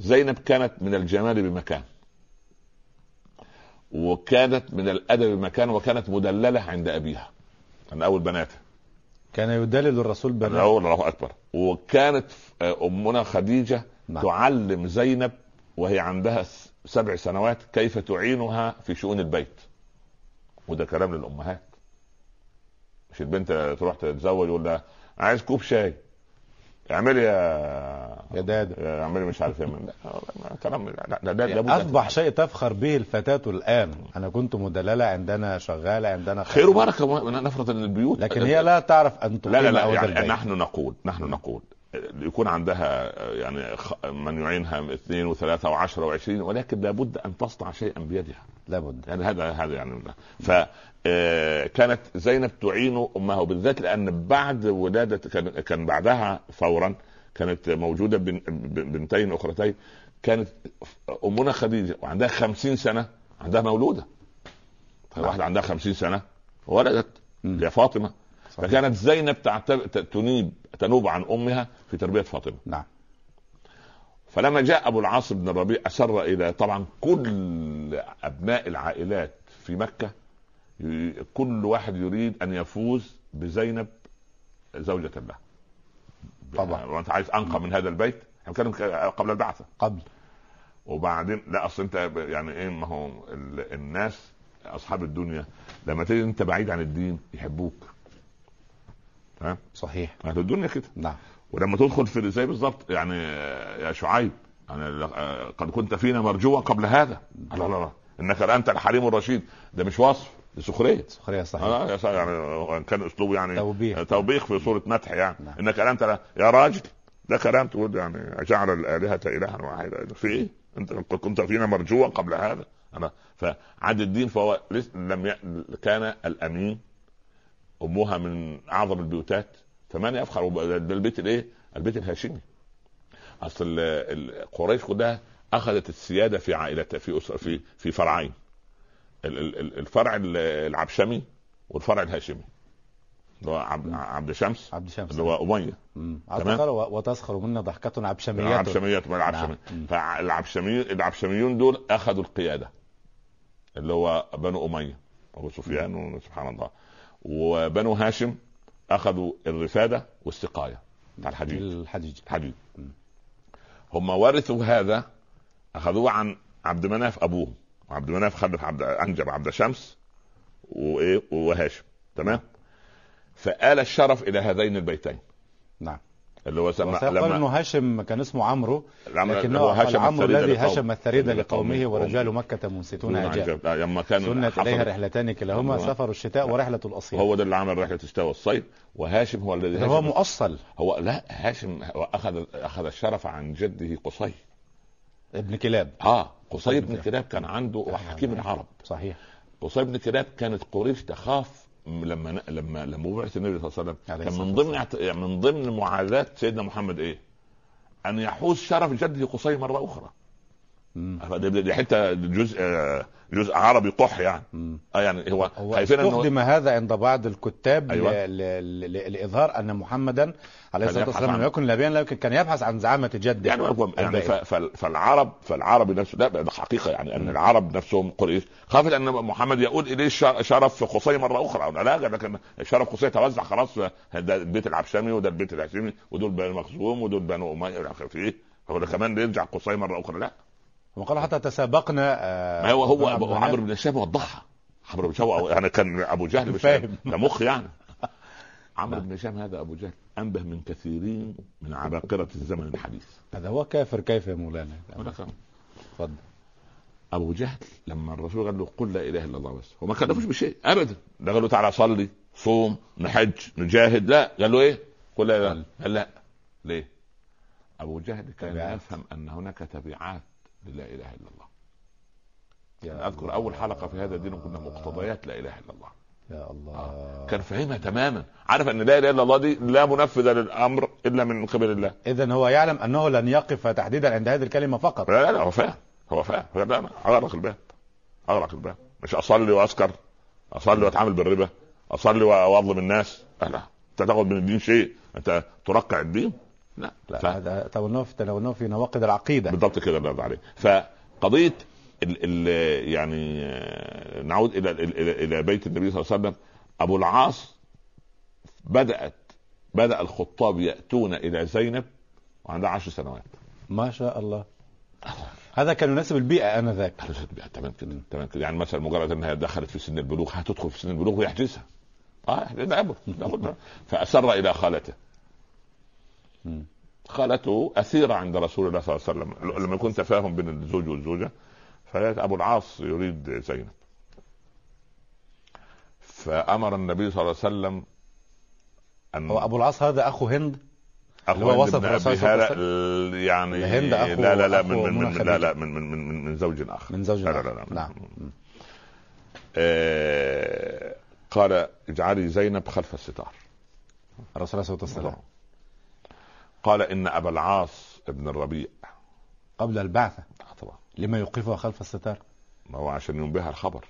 زينب كانت من الجمال بمكان وكانت من الأدب بمكان وكانت مدللة عند أبيها من أول بناته كان يدلل الرسول من بنات أول الله أكبر. وكانت أمنا خديجة نعم. تعلم زينب وهي عندها سبع سنوات كيف تعينها في شؤون البيت. وده كلام للأمهات. مش البنت تروح تتزوج لها عايز كوب شاي. اعملي يا يا دادا اعملي مش عارف إيه لا، كلام لا ده أن- اصبح شيء تفخر به الفتاة الان أنا كنت مدللة عندنا شغالة عندنا خير وبركه نفرض ان البيوت لكن هي لا تعرف ان تقيم لا لا لا يعني. نحن نقول نحن نقول يكون عندها يعني من يعينها اثنين وثلاثة وعشرة وعشرين ولكن لابد أن تصنع شيئا بيدها لابد يعني هذا هذا يعني ف آه، كانت زينب تعين أمها وبالذات لأن بعد ولادة كان كان بعدها فورا كانت موجودة بن- بن- بنتين أخرتين كانت أمنا خديجة وعندها خمسين سنة عندها مولودة. واحدة عندها خمسين سنة ولدت. يا فاطمة. صحيح. فكانت زينب تعتب... تنيب تنوب عن أمها في تربية فاطمة. نعم. فلما جاء أبو العاص بن الربيع أسر إلى طبعا كل أبناء العائلات في مكة كل واحد يريد أن يفوز بزينب زوجة له. طبعا. وانت عايز أنقى من هذا البيت؟ إحنا بنتكلم قبل البعثة. قبل. وبعدين لا أصل أنت يعني إيه ما هو ال- الناس أصحاب الدنيا لما تيجي أنت بعيد عن الدين يحبوك. تمام؟ صحيح. أهل الدنيا كده. نعم. ولما تدخل في زي بالظبط يعني يا شعيب يعني آه، قد كنت فينا مرجوا قبل هذا. لا لا لا إنك انت الحليم الرشيد. ده مش وصف. دي سخرية سخرية صحيح سا- يعني كان اسلوبه يعني توبيخ. توبيخ في صورة مدح يعني نعم. إنك انت لا- يا راجل ده كلام تقول يعني جعل الآلهة إلها واحدا في إيه؟ انت كنت فينا مرجوا قبل هذا أنا فعد الدين فهو لم ي... كان الأمين أمها من أعظم البيوتات فمن يفخر ده البيت الإيه؟ البيت الهاشمي أصل قريش كلها أخذت السيادة في عائلتها في أسر في في فرعين الفرع ال- العبشمي والفرع الهاشمي. اللي هو عبد, عبد شمس عبد شمس اللي هو اميه. تمام. وتسخر منا ضحكة عبشمية العبشميات ما العبشمي. نعم. فالعبشمي العبشميون دول أخذوا القيادة اللي هو بنو أمية أبو سفيان وسبحان الله. وبنو هاشم أخذوا الرفاده والسقاية بتاع الحديد. الحديد. مم. هم ورثوا هذا أخذوه عن عبد مناف أبوهم. وعبد مناف خلف عبد أنجب عبد شمس وإيه وهاشم. تمام؟ فآل الشرف إلى هذين البيتين. نعم. اللي هو سمى وسيقال إنه هاشم كان اسمه عمرو لما- لكنه هو هاشم العمرو الثريد الذي هشم الثريد لقومه. ورجال مكة منصتون عجاب لما كان سنت اليها رحلتان كلاهما هو- سفر الشتاء ورحلة الأصيل. هو ده اللي عمل رحلة الشتاء والصيف وهاشم هو الذي هو مؤصل. هو لا هاشم هو اخذ أخذ الشرف عن جده قصي. ابن كلاب. آه. قصي بن كلاب. كان عنده حكيم العرب. صحيح. قصي بن كلاب كانت قريش تخاف لما لما لما بعث النبي صلى الله عليه وسلم. كان من ضمن من ضمن معاداه سيدنا محمد إيه؟ أن يحوز شرف جده قصي مرة أخرى. دي- حتة جزء جزء عربي قح يعني. آه يعني هو هو خايفين إنه استخدم هذا عند بعض الكتاب أيوة. ل... ل... ل... لإظهار أن محمدا عليه يبحث والسلام لم يكن نبيا لكن كان يبحث عن زعامة جده. يعني يعني. ف- فال- فالعرب فالعرب نفسه لا ده حقيقة يعني أن العرب نفسهم قريش. خافت أن محمد يقول إليه شرف قصي مرة أخرى. لا لكن شرف قصي توزع خلاص. ده البيت العبشمي وده البيت الهاشمي ودول بنو مخزوم ودول بنو أمية إلى آخره. هو ده كمان يرجع قصي مرة أخرى. لا. وقال حتى تسابقنا آه، ما هو هو. عمرو بن هشام وضحها عمرو بن هشام يعني كان أبو جهل مش فاهم. ده مخ يعني. عمرو بن هشام هذا أبو جهل أنبه من كثيرين من عباقرة الزمن الحديث. هذا هو كافر كيف يا مولانا؟ اتفضل أبو جهل لما الرسول قال له قل لا إله إلا الله بس هو ما كلفوش بشيء أبدا. ده قال له تعالى صلي صوم نحج نجاهد لا. قال له إيه؟ قل لا إله قال لا. ليه؟ أبو جهل كان. يفهم أن هناك تبعات للا إله إلا الله. أنا أذكر. أول حلقة في هذا الدين كنا مقتضيات لا إله إلا الله. يا الله. آه. كان فاهمها تماما. عارف أن لا إله إلا الله دي لا منفذ للأمر إلا من قبل الله. اذا هو يعلم أنه لن يقف تحديدا عند هذه الكلمة فقط. لا لا لا هو فاهم. هو فاهم. اغلق الباب. اغلق الباب. مش أصلي وأسكر. أصلي وأتعامل بالربا. أصلي وأظلم الناس. لا لا. أنت تاخذ من الدين شيء. أنت ترقع الدين. لا. لا ف... هذا تناوله في في نواقض العقيدة. بالضبط كده الله يرضى عليك فقضية ال ال يعني آه، نعود إلى إلى إلى بيت النبي صلى الله عليه وسلم. أبو العاص بدات بدأ الخطاب يأتون إلى زينب وعندها عشر سنوات. ما شاء الله. هذا كان يناسب البيئة آنذاك. تمام كده تمام كده. يعني مثلا مجرد إنها دخلت في سن البلوغ هتدخل في سن البلوغ ويحجزها آه لابد لابد فأسر إلى خالته. خالته أسيرة عند رسول الله صلى الله عليه وسلم. لما يكون تفاهم بين الزوج والزوجة فأبو العاص يريد زينب. فأمر النبي صلى الله عليه وسلم أن هو أبو العاص هذا أخو هند؟ أخو هو هند وصف صلى الله عليه ال- يعني هند أخو- لا لا لا أخو من من, من لا. لا من من من, من زوج آخر. من زوج لا لا آخر. لا, لا. نعم. آه قال اجعلي زينب خلف الستار. الرسول عليه الصلاة والسلام. قال إن أبا العاص ابن الربيع. قبل البعثة. آه طبعا. لما يوقفها خلف الستار. ما هو عشان ينبهها الخبر.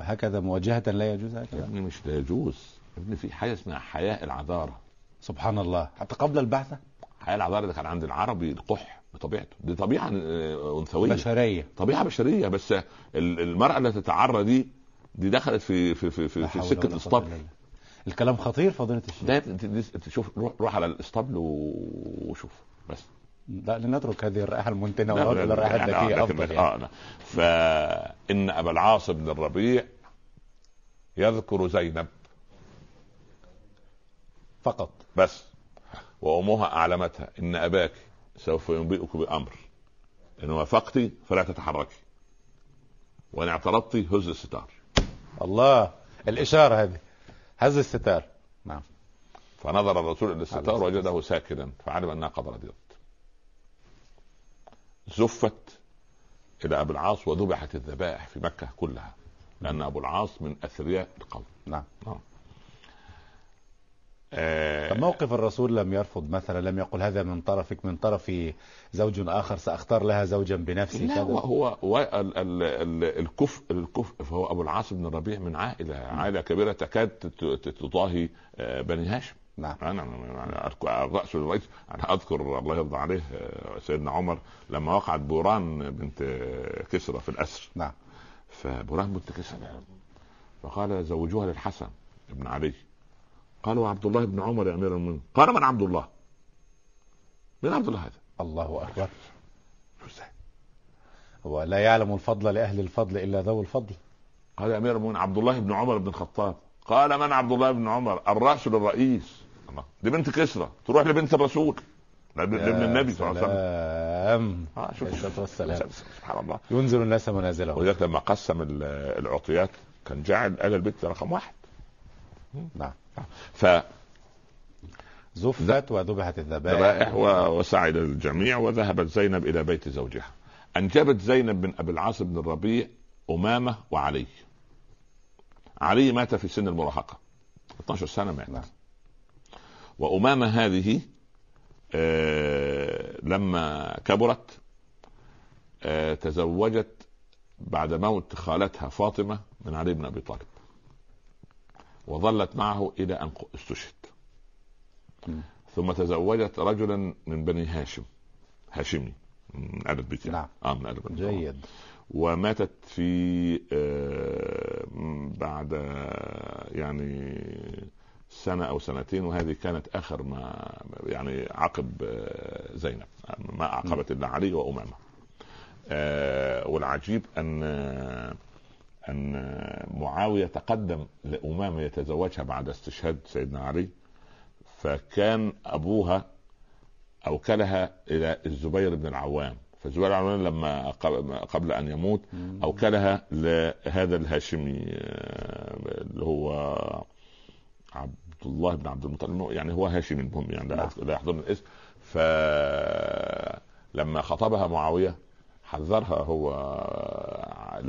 هكذا مواجهة لا يجوز يا هكذا ابني مش لا يجوز. يا ابني في حاجة اسمها حياء العذارة. سبحان الله. حتى قبل البعثة؟ حياء العذارة ده كان عند العربي القح بطبيعته. دي طبيعة آه، أنثوية. بشرية. طبيعة بشرية بس ال- المرأة التي تتعرى دي دي دخلت في في في في, في سكة ولا الكلام خطير فضيله الشيخ ده تشوف روح, روح على الاسطبل وشوف بس. لا لنترك هذه الرائحة المنتنة يعني آه، الذكية أفضل يعني. آه لا. فإن أبا العاص بن الربيع يذكر زينب فقط. بس وأمها أعلمتها إن أباك سوف ينبئك بأمر إن وافقت فلا تتحركي وإن اعترضت هز الستار. الله الإشارة هذه. هز الستار. نعم. فنظر الرسول إلى الستار وجده ساكنا فعلم أنها قد رضيت زفت إلى ابي العاص وذبحت الذبائح في مكة كلها لأن أبو العاص من أثرياء القوم. نعم. آه. آه، فموقف الرسول لم يرفض مثلا لم يقل هذا من طرفك من طرف زوج آخر سأختار لها زوجا بنفسي لا كذا. هو هو هو ال- ال- ال- الكفء الكفء فهو أبو العاص بن الربيع من عائلة عائلة كبيرة تكاد تت- تت- تضاهي آه، بني هاشم. نعم. أنا الراس الرئيس أنا أذكر الله يرضى عليه آه، سيدنا عمر لما وقعت بوران بنت كسرى في الأسر. نعم. فبوران بنت كسرى فقال زوجوها للحسن بن علي قالوا عبد الله بن عمر يا أمير المؤمنين. قال من عبد الله؟ من عبد الله هذا؟ الله أكبر؟ هو لا يعلم الفضل لأهل الفضل إلا ذو الفضل. قال يا أمير المؤمنين عبد الله بن عمر بن الخطاب. قال من عبد الله بن عمر؟ الراس للرئيس الله. دي بنت كسرى. تروح لبنت الرسول. لابن النبي صلى الله عليه وسلم. سلام. آه شوف. والسلام. سبحان الله. ينزل الناس منازلهم. ولذلك لما قسم ال- العطيات كان جعل آل البيت رقم واحد. نعم. ف زفت وذبحت الذبائح. ذبائح و- وسعد الجميع وذهبت زينب إلى بيت زوجها. أنجبت زينب بن أبي العاص بن الربيع أمامة وعلي. علي مات في سن المراهقة. 12 سنة مات. نعم. وأمامة هذه آه لما كبرت آه تزوجت بعد موت خالتها فاطمة من علي بن أبي طالب. وظلت معه إلى أن استشهد. ثم تزوجت رجلا من بني هاشم هاشمي من ال يعني. نعم. آه من ال البيت جيد وماتت في آه، بعد آه، يعني سنة أو سنتين وهذه كانت آخر ما يعني عقب آه، زينب ما أعقبت إلا علي وأمامة آه، والعجيب أن أن معاوية تقدم لأمامة يتزوجها بعد استشهاد سيدنا علي فكان أبوها أوكلها إلى الزبير بن العوام. فالزبير بن العوام لما قب- قبل أن يموت أوكلها لهذا الهاشمي آه، اللي هو عبد الله بن عبد المطلب. يعني هو هاشمي المهم يعني لا نعم. يحضرني الاسم. فلما خطبها معاوية حذرها هو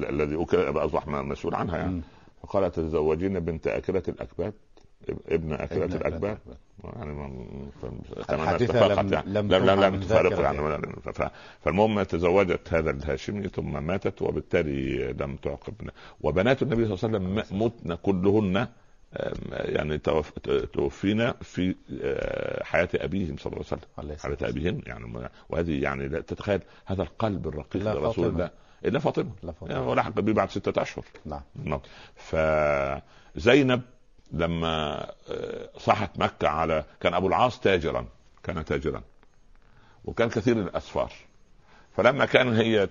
الذي اصبح مسؤول عنها يعني. فقال تزوجين بنت اكله الأكباد ابن اكله الأكباد. يعني الحادثه لم يعني. لم لم لم, لم تفارق يعني. يعني فالمهم تزوجت هذا الهاشمي ثم ماتت وبالتالي لم تعقب. وبنات النبي صلى الله عليه وسلم متن كلهن يعني توفينا في آه، حياة أبيهم صلى الله عليه وسلم حياة ابيهن يعني وهذه يعني لا تتخيل هذا القلب الرقيق لرسول الله إلا فاطمة. لا فاطمة. يعني ولحق به بعد ستة أشهر. نعم, نعم. فزينب لما آه، صحت مكة على كان أبو العاص تاجرا كان تاجرا وكان كثير الأسفار. فلما كان هي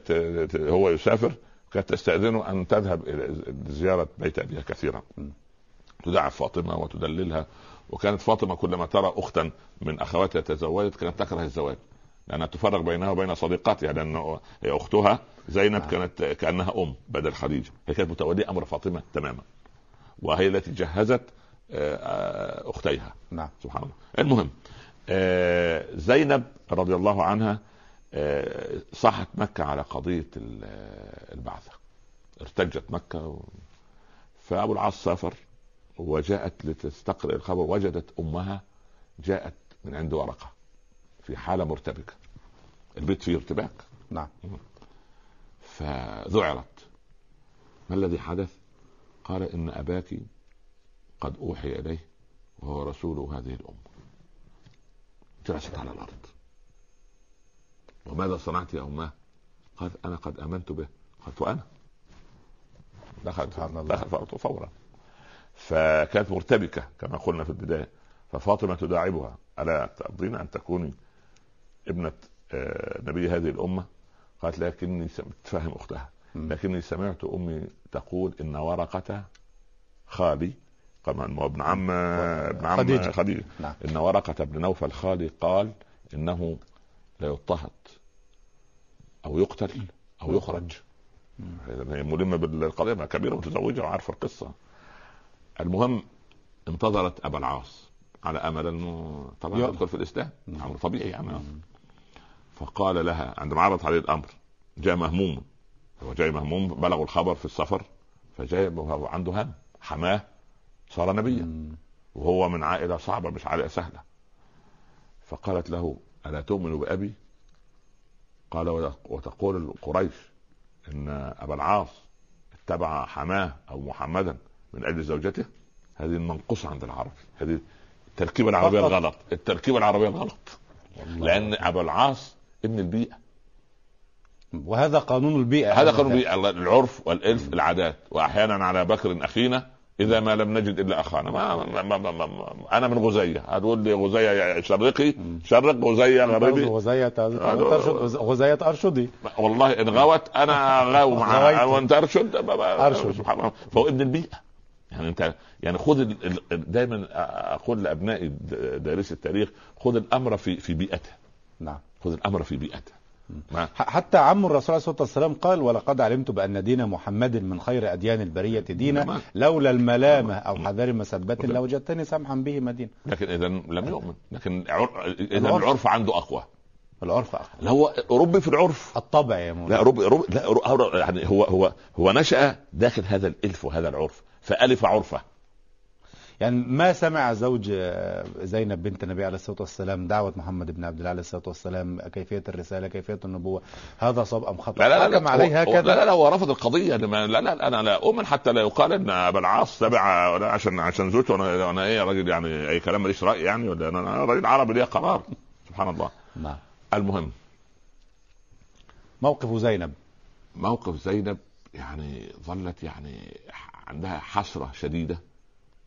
هو يسافر كانت تستأذنه أن تذهب إلى زيارة بيت أبيها كثيرا. تدعف فاطمة وتدللها. وكانت فاطمة كلما ترى أختا من أخواتها تزوجت كانت تكره الزواج. لأنها تفرق بينها وبين صديقاتها. لأن هي أختها زينب نعم. كانت كأنها أم بدل خديجة. هي كانت متولية أمر فاطمة تماما. وهي التي جهزت آه، آه، أختيها. نعم. سبحان الله. المهم آه، زينب رضي الله عنها صاحت مكة على قضية البعثة. ارتجت مكة و... فأبو العاص سافر. وجاءت لتستقرئ الخبر وجدت أمها جاءت من عند ورقة في حالة مرتبكة. البيت فيه ارتباك. نعم. فذعرت. ما الذي حدث؟ قال إن أباك قد أوحي إليه وهو رسول هذه الأمة. جلست على الأرض. وماذا صنعت يا اماه؟ قالت أنا قد آمنت به. قالت وأنا؟ دخلت دخلت فورا. فكانت مرتبكة كما قلنا في البداية. ففاطمة تداعبها ألا ترضين أن تكوني ابنة آه، نبي هذه الأمة؟ قالت لكني تفهم أختها. لكني سمعت أمي تقول إن ورقة خالي كمان ابن عم ابن عم خديجة, خديجة. نعم. إن ورقة بن نوفل خالي قال إنه لا يضطهد أو يقتل أو يخرج. هي ملمة بالقضية كبيرة متزوجة وعارفة القصة. المهم انتظرت أبا العاص على أمل أنه طبعا يدخل في الإسلام. أمر طبيعي يعني فقال لها عندما عرض عليه الأمر جاء مهموم. هو جاي مهموم بلغوا الخبر في السفر فجاء عنده هم حماه صار نبيا. وهو من عائلة صعبة مش عائلة سهلة. فقالت له ألا تؤمن بأبي؟ قال وتقول قريش إن أبا العاص اتبع حماه أو محمدا. من أجل زوجته. هذه المنقوصه عند العرب. هذه التركيبه العربيه فقط. الغلط. التركيبه العربيه الغلط. لأن أبو العاص ابن البيئة. وهذا قانون البيئة. هذا قانون البيئة. العرف والإلف العادات. وأحيانا على بكر أخينا إذا ما لم نجد إلا أخانا. ما, ما, ما, ما, ما أنا من غزية. هتقول لي غزية شرقي؟ شرق غزية غربي غزية ترشد غزية أرشدي. والله إن غوت أنا غاو معها وأنت أرشد أرشد. سبحان الله. فهو ابن البيئة. يعني انت يعني خذ دائما أقول لابنائي دارسي التاريخ خذ الامر في في بيئته نعم. خذ الامر في بيئته حتى عم الرسول عليه الصلاه والسلام قال ولقد علمت بأن دين محمد من خير أديان البرية دينا لولا الملامة أو حذر مسبة لوجدتني سمحا به مدينة. لكن اذا لم يؤمن. لكن اذا العرف. عنده أقوى. العرف أقوى. هو ربي في العرف. الطبع يا مولانا لا ربي رب لا يعني هو هو هو نشأ داخل هذا الإلف وهذا العرف. فألف عرفة. يعني ما سمع زوج زينب بنت النبي عليه الصلاة والسلام دعوة محمد بن عبد الله عليه الصلاة والسلام كيفية الرسالة كيفية النبوة هذا صواب ام خطا لا لا لا, عليه هكذا لا لا لا هو رفض القضية. لا لا, لا أنا لا أؤمن حتى لا يقال إن أبا العاص تبع عشان عشان زوجته أنا أنا إيه راجل يعني أي كلام ماليش راي يعني ولا أنا راجل عربي ليه قرار. سبحان الله. نعم. المهم. موقف زينب. موقف زينب يعني ظلت يعني عندها حسرة شديدة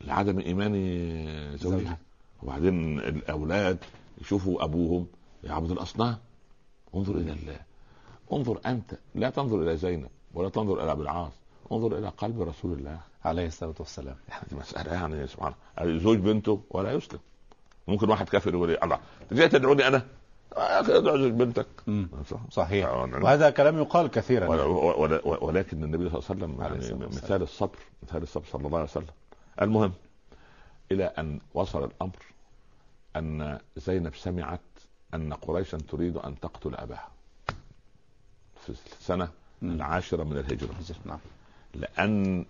لعدم ايمان زوجها. وبعدين الأولاد يشوفوا أبوهم يعبد الأصنام. انظر إلى الله. انظر أنت. لا تنظر إلى زينب ولا تنظر إلى ابي العاص. انظر إلى قلب رسول الله. عليه الصلاة والسلام. يعني مسألة يعني سبحان الله. زوج بنته ولا يسلم. ممكن واحد كافر يقول؟ الله جاي تدعوني أنا؟ يا أخي ادعو بنتك. صحيح. وهذا كلام يقال كثيرا. ولكن النبي صلى الله عليه وسلم يعني مثال الصبر مثال الصبر صلى الله عليه وسلم. المهم إلى أن وصل الأمر أن زينب سمعت أن قريشا تريد أن تقتل أباها. في السنة. العاشرة من الهجرة. نعم. لأن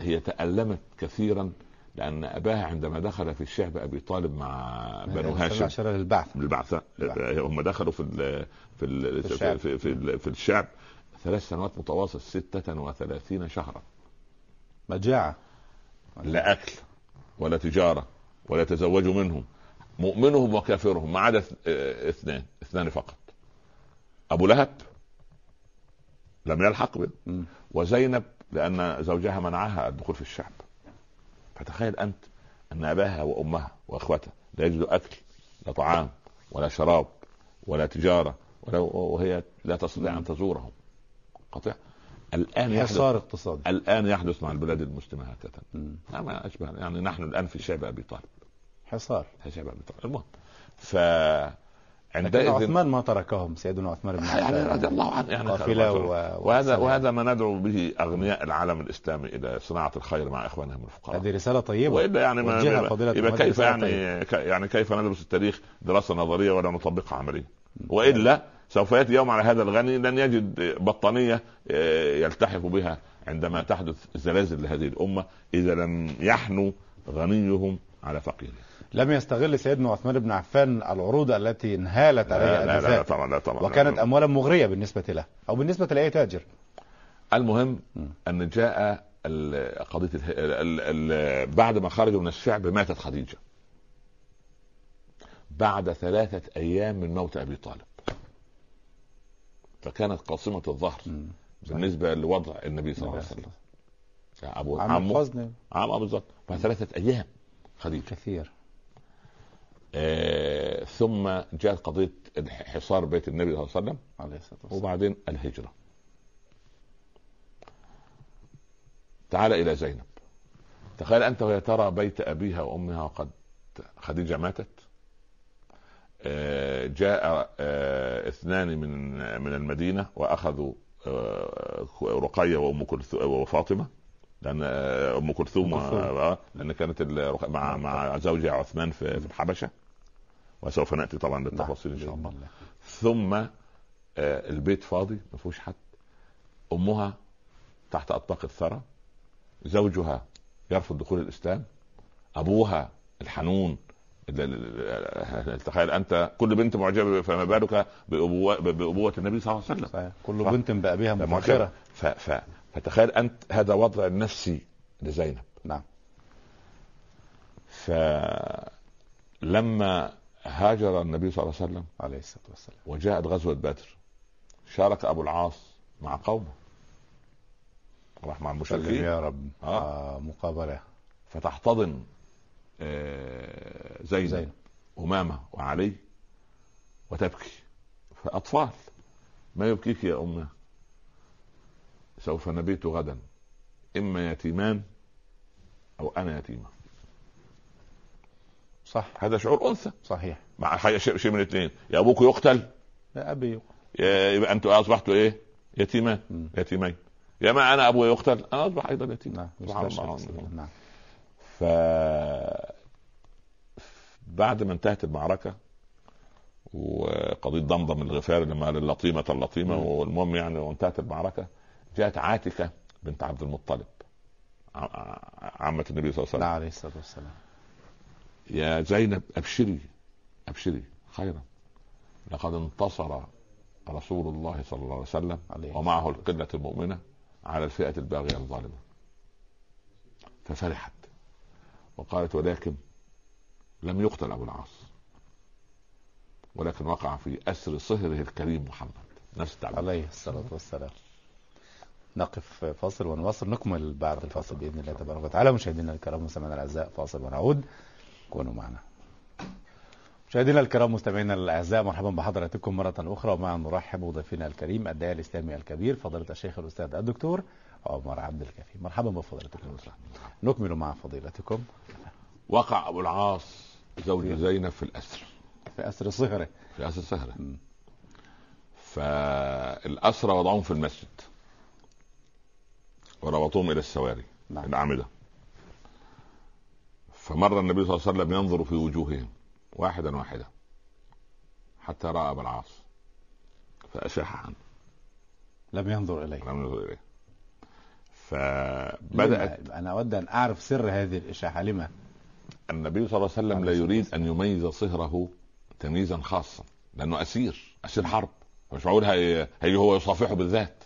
هي تألمت كثيرا لأن أباها عندما دخل في الشعب أبي طالب مع بنو هاشم. عشرة للبعث بالبعثة بالبعث. هم دخلوا في ال في ال في الشعب. في, في, الشعب. ثلاث سنوات متواصل ستة وثلاثين شهرا. مجاعة. لا أكل ولا تجارة ولا يتزوجوا منهم. مؤمنهم وكافرهم ما عدا اث- اثنان اثنان فقط. أبو لهب لم يلحق به. وزينب لأن زوجها منعها الدخول في الشعب. فتخيل أنت أن أباها وأمها وأخوتها لا يجدوا أكل لا طعام ولا شراب ولا تجارة ولا وهي لا تستطيع أن تزورهم. قطع الآن يحدث حصار اقتصادي. الآن يحدث مع البلاد المسلمة هكذا. ما أشبه. يعني نحن الآن في شعب أبي طالب. حصار في شعب أبي طالب. المهم لكن فعندئذ عثمان ما تركهم سيدنا عثمان بن يعني رضي عفان الله عنه. يعني قافلة خير. و- وهذا. وهذا ما ندعو به أغنياء العالم الإسلامي إلى صناعة الخير مع إخوانهم الفقراء. هذه رسالة طيبة. وإلا يعني ما يبقى كيف يعني ك- يعني كيف ندرس التاريخ دراسة نظرية ولا نطبقها عمليا وإلا سوف يأتي يوم على هذا الغني لن يجد بطانية آه، يلتحف بها عندما تحدث زلازل لهذه الأمة إذا لم يحنوا غنيهم على فقيرهم لم يستغل سيدنا عثمان بن عفان العروض التي انهالت لا عليها لا, لا, لا طبعا لا طبعا وكانت لا. اموالا مغرية بالنسبة له أو بالنسبة لأي تاجر. المهم. أن جاء قضية. بعد ما خرجوا من الشعب ماتت خديجة. بعد ثلاثة أيام من موت أبي طالب. فكانت قاصمة الظهر. بالنسبة لوضع النبي صلى الله عليه وسلم. ابو عم عمه. عمه بالظبط بعد ثلاثة أيام خديجة. كثير. آه ثم جاءت قضية حصار بيت النبي صلى الله عليه وسلم عليه الصلاة والسلام. وبعدين الهجرة. تعال إلى زينب. تخيل أنت وهي ترى بيت أبيها وأمها وقد خديجة ماتت. آه، جاء آه، اثنان من من المدينة وأخذوا آه، رقية وأم كلثوم وفاطمة لأن آه، أم كلثوم لأن كانت مع مع زوجها عثمان في في الحبشة. وسوف نأتي طبعا للتفاصيل إن شاء الله. ثم آه، البيت فاضي ما فيهوش حد. أمها تحت أطباق الثرى. زوجها يرفض دخول الإسلام. أبوها الحنون. ال- ال- ال- تخيل أنت كل بنت معجبة فما بالك بأبوة, بأبوة النبي صلى الله عليه وسلم. صحيح. كل. بنت ف ف فتخيل أنت هذا وضع نفسي لزينب. نعم. فلما هاجر النبي صلى الله عليه وسلم عليه الصلاة والسلام. وجاءت غزوة بدر. شارك أبو العاص مع قومه. راح مع المشركين. يا رب. آه. آه. مقابلة. فتحتضن آه، زينب زينب. أمامة وعلي وتبكي. فأطفال. ما يبكيك يا أمة؟ سوف نبيت غدا. إما يتيمان أو أنا يتيمة صح. هذا شعور أنثى. صحيح. مع حاجة شيء من الاثنين. يا أبوك يقتل. يا أبي يا- يبقى أنتوا أصبحتوا إيه؟ يتيمان. يتيمين. يا ما أنا أبوي يقتل أنا أصبح أيضا يتيم. نعم سبحان الله. نعم. ف بعد ما انتهت المعركة وقضيه ضمضم الغفاري لما قال اللطيمة اللطيمة. والمهم يعني وانتهت المعركة جاءت عاتكة بنت عبد المطلب ع- عمة النبي صلى الله عليه وسلم. نعم عليه الصلاة والسلام. يا زينب أبشري أبشري. خيرا. لقد انتصر رسول الله صلى الله عليه وسلم عليه ومعه القلة المؤمنة على الفئة الباغية الظالمة. ففرحت وقالت ولكن لم يقتل أبو العاص ولكن وقع في أسر صهره الكريم محمد. نفس التعبير. عليه الصلاة والسلام. نقف فاصل ونواصل. نكمل بعد الفاصل بإذن الله تبارك وتعالى. مشاهدينا الكرام مستمعينا الأعزاء فاصل ونعود. كونوا معنا. مشاهدينا الكرام مستمعينا الأعزاء مرحبا بحضراتكم مرة أخرى. ومع نرحب بضيفنا الكريم الداعي الإسلامي الكبير فضيلة الشيخ الأستاذ الدكتور عمر عبد الكافي مرحبا بفضيلتكم نكمل مع فضيلتكم. وقع أبو العاص زوج زينب في الأسر. في أسر صغره. في أسر صهره مم. فالأسرى وضعهم في المسجد وربطوهم إلى السواري نعم. الأعمدة فمر النبي صلى الله عليه وسلم ينظر في وجوههم واحدا واحدا حتى رأى أبا العاص فأشاح عنه. لم ينظر إليه. لم ينظر إليه. فبدأت؟ أنا أود أن أعرف سر هذه الاشاعه لما؟ النبي صلى الله عليه وسلم لا يريد أن يميز صهره تمييزا خاصا لأنه أسير أسير حرب. مش معقول هي, هي هو يصافحه بالذات.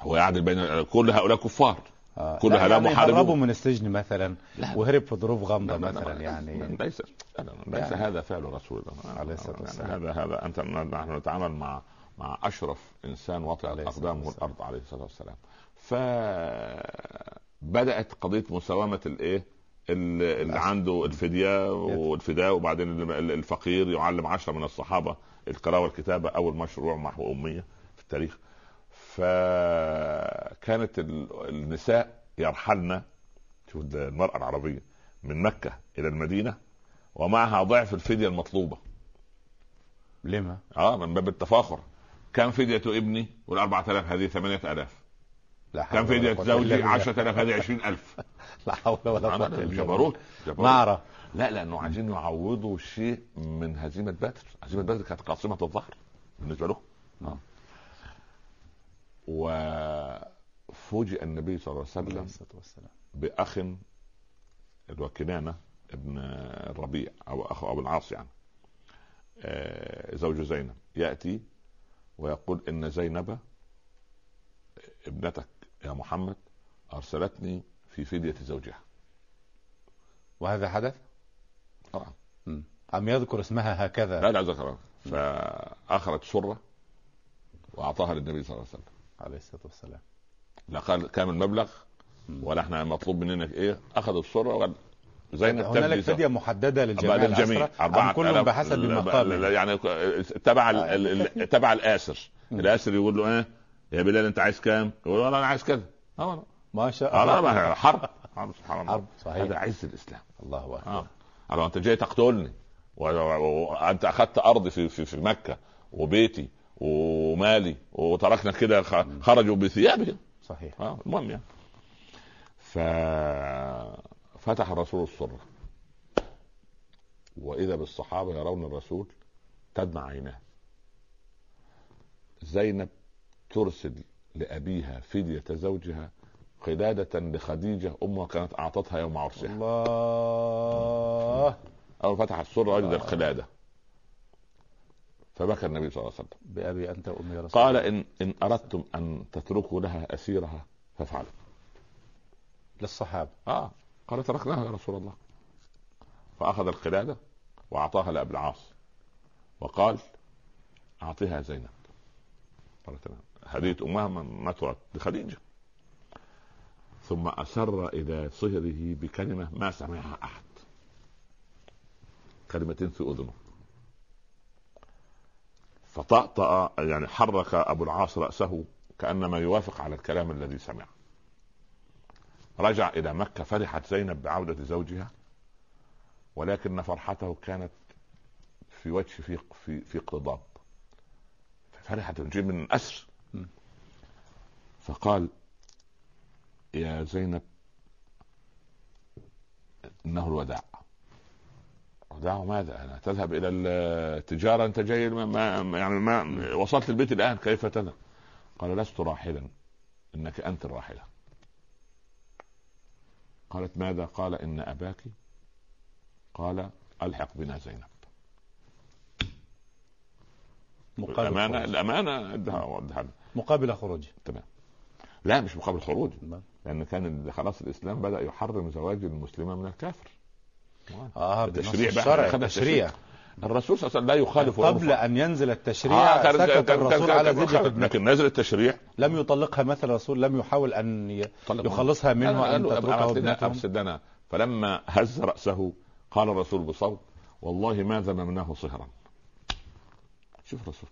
هو قاعد بين كل هؤلاء كفار. آه. كل هؤلاء يعني محاربون من السجن مثلا لا. وهرب في ظروف غامضه مثلا يعني ليس. ليس. يعني. هذا فعل رسول الله. عليه الصلاة والسلام. هذا هذا أنت نحن نتعامل مع مع أشرف إنسان وطئ اقدامه الأرض عليه الصلاة والسلام. فبدأت قضية مساومة الإيه؟ اللي عنده الفدية والفداء وبعدين الفقير يعلم عشرة من الصحابة القراءة والكتابة أول مشروع محو أمية في التاريخ. فكانت النساء يرحلن شوف المرأة العربية من مكة إلى المدينة ومعها ضعف الفدية المطلوبة. لما؟ آه من باب التفاخر. كم فدية ابني؟ وال 4000 هذه 8000 لا كم فدية زوجي؟ 10000 هذه 20000 لا حول ولا قوة إلا بالله. جبروت نعرة لا لأنه عايزين يعوضوا شيء من هزيمة بدر. هزيمة بدر كانت قاصمة الظهر بالنسبة له نعم وفوجئ النبي صلى الله عليه وسلم بأخ اللي هو كنانة ابن الربيع أو أخو أبو العاص يعني. آه، زوج زينب. يأتي ويقول إن زينب ابنتك يا محمد أرسلتني في فدية زوجها. وهذا حدث؟ طبعا. أم يذكر اسمها هكذا؟ لا لا ذكرها. فأخرج سرة وأعطاها للنبي صلى الله عليه وسلم. عليه الصلاة والسلام. لا قال كام المبلغ ولا إحنا مطلوب مننا إيه اخذ الصورة وقال زينب هنالك فدية محددة للجميع للجميع أربعة كلهم بحسب المقام يعني تبع تبع الآسر. الآسر يقول له إيه؟ يا بلال أنت عايز كام؟ يقول له أنا عايز كذا. آه. ما شاء الله. حرب. حرب سبحان الله. حرب صحيح. هذا عز الإسلام. الله أكبر. آه. أنت جاي تقتلني وانت أخذت أرضي في, في, في مكة وبيتي ومالي وتركنا كده خرجوا بثيابهم. صحيح. آه المهم يعني. ففتح الرسول السرة وإذا بالصحابة يرون الرسول تدمع عيناه. زينب ترسل لأبيها فدية زوجها قلادة لخديجة أمها كانت أعطتها يوم عرسها. الله. أول فتح السرة وجد القلادة فبكى النبي صلى الله عليه وسلم. بأبي أنت وأمي رسول قال إن إن أردتم أن تتركوا لها أسيرها فافعلوا. للصحابة. آه. قال تركناها يا رسول الله. فأخذ القلادة وأعطاها لأبي العاص. وقال أعطيها زينب. قالت هدية أمها ما تعد لخديجة. ثم أسر إلى صهره بكلمة ما سمعها أحد. كلمتين في أذنه. فطأطأ يعني حرك أبو العاص رأسه كأنما يوافق على الكلام الذي سمعه رجع إلى مكة فرحت زينب بعودة زوجها ولكن فرحته كانت في وجه في في في اقتضاب. فرحت تجيب من أسر. فقال يا زينب إنه الوداع. دعه ماذا؟ أنا تذهب إلى التجارة أنت جاي ما يعني ما وصلت البيت الآن كيف تذهب؟ قال لست راحلا إنك أنت الراحلة. قالت ماذا؟ قال إن أباك قال ألحق بنا زينب. مقابل الامانه خروج. الأمانة ادها مقابل خروج. تمام. لا مش مقابل خروج لأن كان خلاص الإسلام بدأ يحرم زواج المسلمة من الكافر. آه تشريع الشرع. تشريع. الرسول صلى الله عليه وسلم لا يخالف قبل أن ينزل التشريع آه سكت الرسول على زوجة ابنته لكن نزل التشريع. لم يطلقها مثل الرسول لم يحاول أن يخلصها منه أن تتركه ابنته فلما هز رأسه قال الرسول بصوت والله ما ذممناه صهرا. شوف الرسول.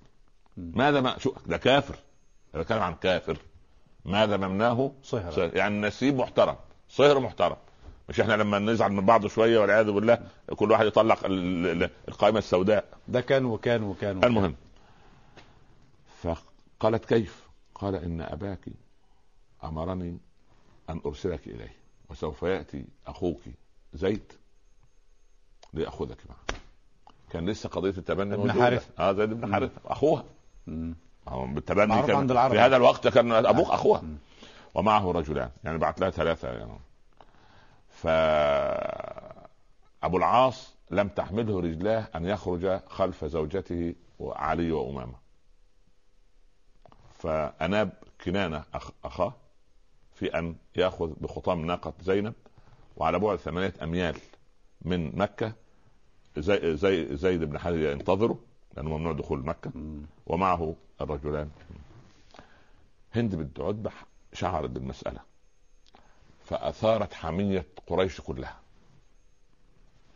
ماذا ما شو ده كافر. بتكلم عن كافر. ما ذممناه صهرا. يعني نسيب محترم. صهر محترم. مش إحنا لما نزعل من بعض شوية والعياذ بالله كل واحد يطلق القائمة السوداء. ده كان وكان وكان, وكان. المهم. فقالت كيف؟ قال إن أباك أمرني أن أرسلك إليه وسوف يأتي أخوك زيد ليأخذك معه. كان لسه قضية التبني ابن حارث آه زيد بن حارث أخوها. بالتبني كان عند العرب. في هذا الوقت كان أبوك آه. أخوها. ومعه رجلان يعني بعت لها ثلاثة يعني ف ابو العاص لم تحمله رجلاه أن يخرج خلف زوجته وعلي وأمامة. فأناب كنانة أخ... أخاه في أن يأخذ بخطام ناقة زينب وعلى بعد ثمانيه أميال من مكة. زي زي زيد بن حارثة ينتظره لأنه ممنوع دخول مكة. مم. ومعه الرجلان. هند بنت عتبة شعرت بالمسألة. فأثارت حمية قريش كلها.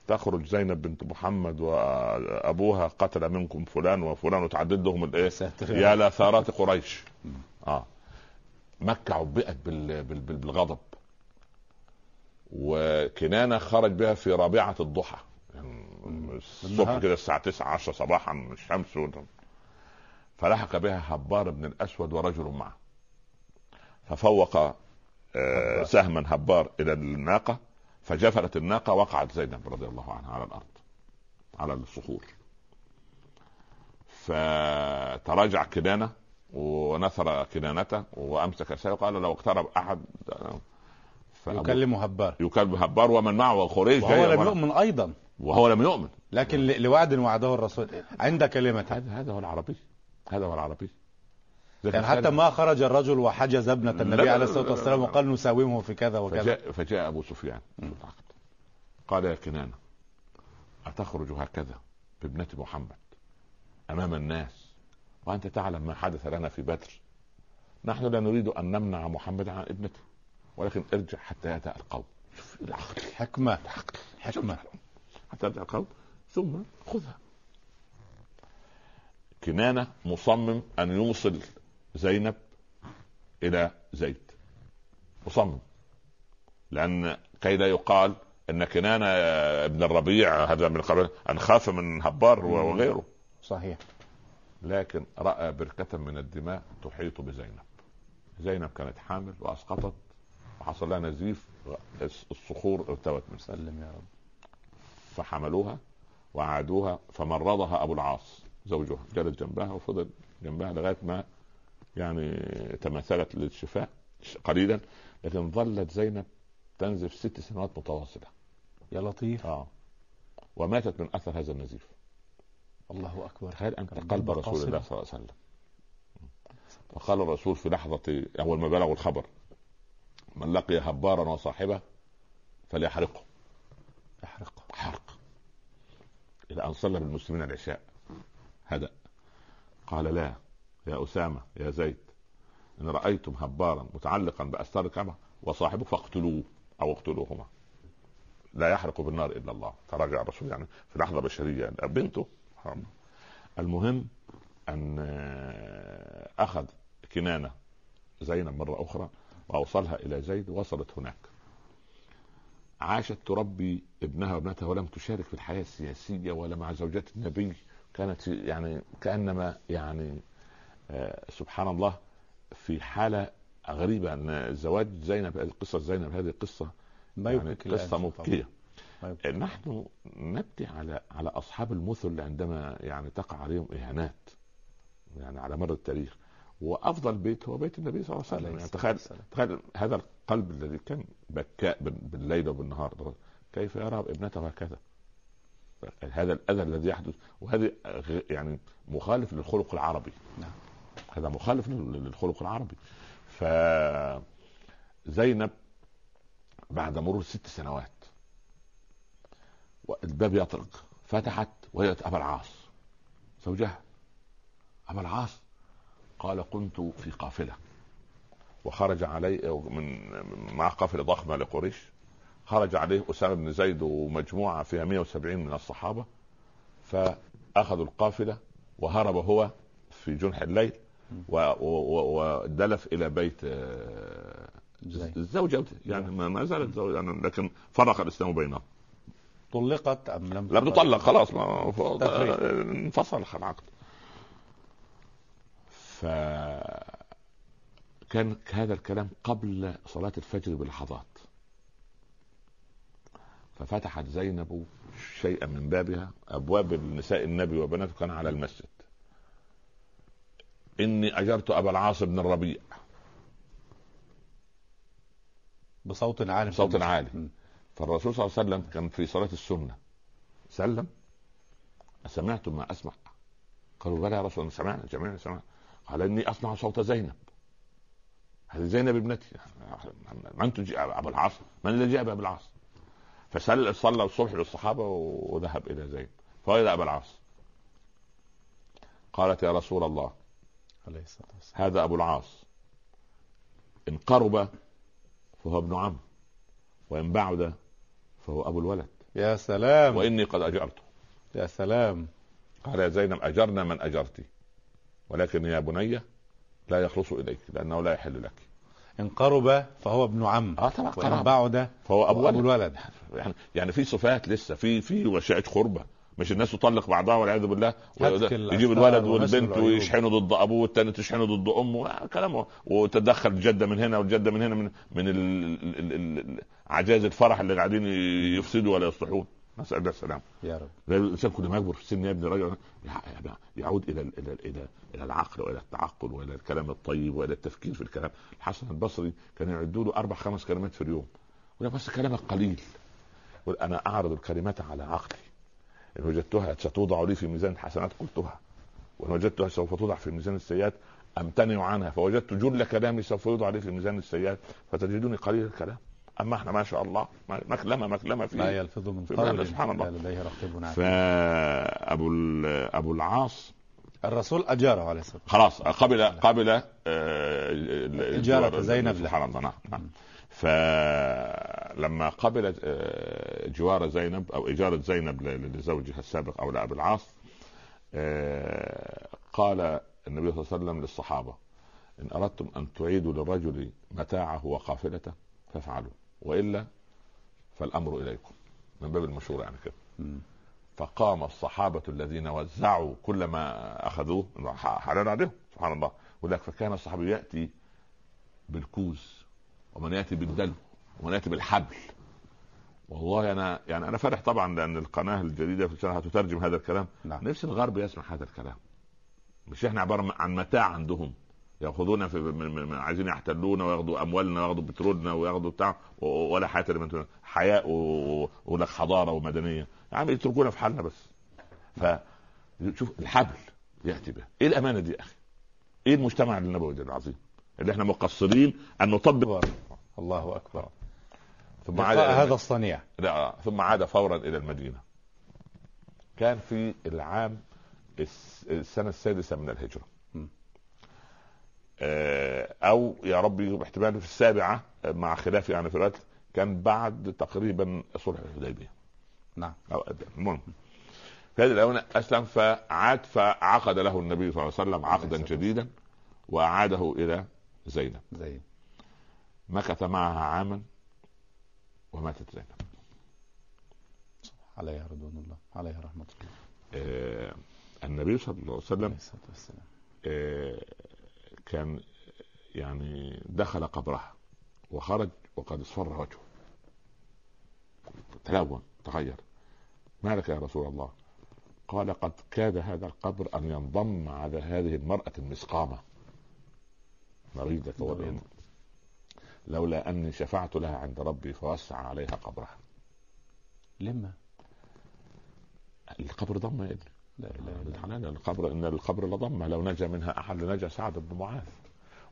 تخرج زينب بنت محمد وأبوها قتل منكم فلان وفلان وتعدد لهم ساتر يا لثارات قريش. آه. مكة عبئت بال... بال... بال... بالغضب. وكنانة خرج بها في رابعة الضحى. الصبح. كده الساعة 9 10 صباحا الشمس فلحق بها حبار بن الأسود ورجل معه. ففوق آه، هبار. سهما هبار إلى الناقة فجفلت الناقة وقعت زينب رضي الله عنها على الأرض على الصخور. فتراجع كنانة ونثر كنانته وأمسك سيفه وقال لو اقترب أحد يكلم هبار يكلم هبار ومن معه قريش وهو لم. يؤمن أيضا. وهو لم يؤمن. لكن لوعد وعده الرسول عند هذا هذا هو العربي. هذا هو العربي. يعني حتى. ما خرج الرجل وحجز ابنة النبي عليه لا، الصلاة لا، والسلام لا. وقال نساومه في كذا وكذا. فجاء فجاء أبو سفيان قال يا كنانة أتخرج هكذا بابنة محمد أمام الناس؟ وأنت تعلم ما حدث لنا في بدر. نحن لا نريد أن نمنع محمد عن ابنته ولكن ارجع حتى يأتي القوم العقل. حكمة. العقل. حكمة. حتى يأتي القوم ثم خذها. كنانة مصمم أن يوصل زينب إلى زيد. مصمم لأن كي لا يقال إن كنانه ابن الربيع هذا من قبل أن خاف من هبار وغيره. صحيح. لكن رأى بركة من الدماء تحيط بزينب. زينب كانت حامل وأسقطت وحصل لها نزيف الصخور ارتوت من. سلم يا رب. فحملوها وعادوها فمرضها أبو العاص زوجها. جلس جنبها وفضل جنبها لغاية ما يعني تماثلت للشفاء قليلا لكن ظلت زينب تنزف ست سنوات متواصلة. يا لطيف. آه. وماتت من أثر هذا النزيف. الله أكبر. تخيل أنت قلب رسول. الله صلى الله عليه وسلم. وقال الرسول في لحظة أول ما بلغوا الخبر من لقي هبارا وصاحبه فليحرقه. احرق حرق. إلى أن صلى بالمسلمين العشاء. هدأ. قال لا. يا أسامة يا زيد إن رأيتم هبارا متعلقا بأستار الكعبة وصاحبه فاقتلوه أو اقتلوهما. لا يحرق بالنار إلا الله. تراجع الرسول يعني في لحظة بشرية بنته المهم أن أخذ كنانة زينب مرة أخرى وأوصلها إلى زيد وصلت هناك. عاشت تربي ابنها وابنتها ولم تشارك في الحياة السياسية ولا مع زوجات النبي. كانت يعني كأنما يعني آه سبحان الله في حالة غريبة أن زواج زينب قصة زينب هذه ما يعني مبكية. ما يبكي. نحن نبكي على على أصحاب المثل عندما يعني تقع عليهم إهانات يعني على مر التاريخ. وأفضل بيت هو بيت النبي صلى الله عليه وسلم. يعني تخيل. تخيل هذا القلب الذي كان بكاء بال- بالليل وبالنهار. كيف يرى ابنته هكذا؟ هذا الأذى الذي يحدث. وهذه غ- يعني مخالف للخلق العربي. نعم. هذا مخالف لل- للخلق العربي. ف زينب بعد مرور ست سنوات والباب يطرق فتحت وهي أبا العاص زوجها. أبا العاص قال كنت في قافلة وخرج علي من مع قافلة ضخمة لقريش. خرج عليه أسامة بن زيد ومجموعة فيها 170 من الصحابة فأخذوا القافلة وهرب هو في جنح الليل. ودلف إلى بيت آه، زيد. الزوجه يعني ما ما زالت زوجة يعني لكن فرق الإسلام بينهم. طلقت أم لم لم تطلق؟ خلاص ما. انفصل العقد ف كان هذا الكلام قبل صلاة الفجر بلحظات. ففتحت زينب شيئا من بابها أبواب النساء النبي وبناته كان على المسجد. إني أجرت أبا العاص بن الربيع. بصوت عالي. بصوت عالي. فالرسول صلى الله عليه وسلم كان في صلاة السنة. سلم. أسمعتم ما أسمع. قالوا بلى يا رسول الله سمعنا جميعا سمعنا. قال إني أسمع صوت زينب. هذه زينب ابنتي. من تجي أبو العاص؟ من الذي جاء بأبو العاص؟ فصلى صلى الصبح للصحابة وذهب إلى زينب. فإذا أبا العاص. قالت يا رسول الله عليه الصلاة والسلام. هذا أبو العاص. إن قرب فهو ابن عم وإن بعد فهو أبو الولد. يا سلام. وإني قد أجرته. يا سلام. قال يا زينب أجرنا من أجرت ولكن يا بني لا يخلص إليك لأنه لا يحل لك. إن قرب فهو ابن عم آه طبعا. وإن. بعد فهو أبو أبو ولد الولد. يعني يعني في صفات لسه في في وشائج قربة. مش الناس تطلق بعضها والعياذ بالله يجيب الولد والبنت. ويشحنوا ضد أبوه والثاني تشحنه ضد أمه كلامه وتدخل الجده من هنا والجده من هنا من من عجائز الفرح اللي قاعدين يفسدوا ولا يصلحون نسأل الله السلامة. يا رب. الإنسان كل ما يكبر في السن يا ابني رجل يعود إلى إلى إلى إلى العقل وإلى التعقل وإلى الكلام الطيب وإلى التفكير في الكلام. الحسن البصري كان يعدوا له أربع خمس كلمات في اليوم. ولا بس كلامك قليل. أنا أعرض الكلمات على عقلي. إن وجدتها ستوضع لي في ميزان الحسنات قلتها. وإن وجدتها سوف توضع في ميزان السيئات أمتنع عنها. فوجدت جل كلامي سوف يوضع لي في ميزان السيئات. فتجدني قليل الكلام. أما إحنا ما شاء الله مكلمة مكلمة في لا يلفظ من قول سبحان الله. إلا لديه رقيب عتيد فأبو ال- أبو العاص. الرسول أجاره عليه الصلاة والسلام. خلاص قبل قبل آه، إجارة زينب. سبحان الله نعم نعم. فلما قبلت آه، جوار زينب أو إجارة زينب لزوجها السابق أو لأبي العاص آه، قال النبي صلى الله عليه وسلم للصحابة إن أردتم أن تعيدوا للرجل متاعه وقافلته فافعلوا وإلا فالأمر إليكم. من باب المشوره يعني كده. فقام الصحابة الذين وزعوا كل ما أخذوه حلال عليهم سبحان الله. ولك فكان الصحابي يأتي بالكوز ومن يأتي بالدلو ومن يأتي بالحبل. والله أنا يعني أنا فرح طبعا لأن القناة الجديدة في السنة هتترجم هذا الكلام. نعم. نفس الغرب يسمع هذا الكلام. مش إحنا عبارة عن متاع عندهم. يأخذون في عايزين يحتلونا وياخذوا أموالنا وياخذوا بترولنا وياخذوا بتاع و- ولا حياة لمن. حياء و- ولك حضارة ومدنية. يا عم يتركونا في حالنا بس. ف شوف الحبل يأتي به. إيه الأمانة دي يا أخي؟ إيه المجتمع النبوي العظيم اللي إحنا مقصرين أن نطبق. الله أكبر. ثم عاد إلى هذا الصنيع. لا ثم عاد فورا إلى المدينة. كان في العام الس- السنة السادسة من الهجرة. م. آه، أو يا ربي احتمال في السابعة آه، مع خلاف يعني في الوقت كان بعد تقريبا صلح الحديبية. نعم. أو المهم. في هذه الاونه أسلم فعاد فعقد له النبي صلى الله عليه وسلم عقدا جديدا وأعاده إلى زينب. زين مكث معها عاما وماتت زينب. عليها رضوان الله عليها رحمة الله. آه، النبي صلى الله عليه وسلم عليه الصلاة والسلام. آه، كان يعني دخل قبرها وخرج وقد اصفر وجهه. تلون تغير. ما لك يا رسول الله؟ قال قد كاد هذا القبر أن ينضم على هذه المرأة المسقامة. مريضة لولا أني شفعت لها عند ربي فوسع عليها قبرها. لما؟ القبر ضم يا ابني. لا الله الحلال القبر إن القبر لضمه لو نجا منها أحد لنجا سعد بن معاذ.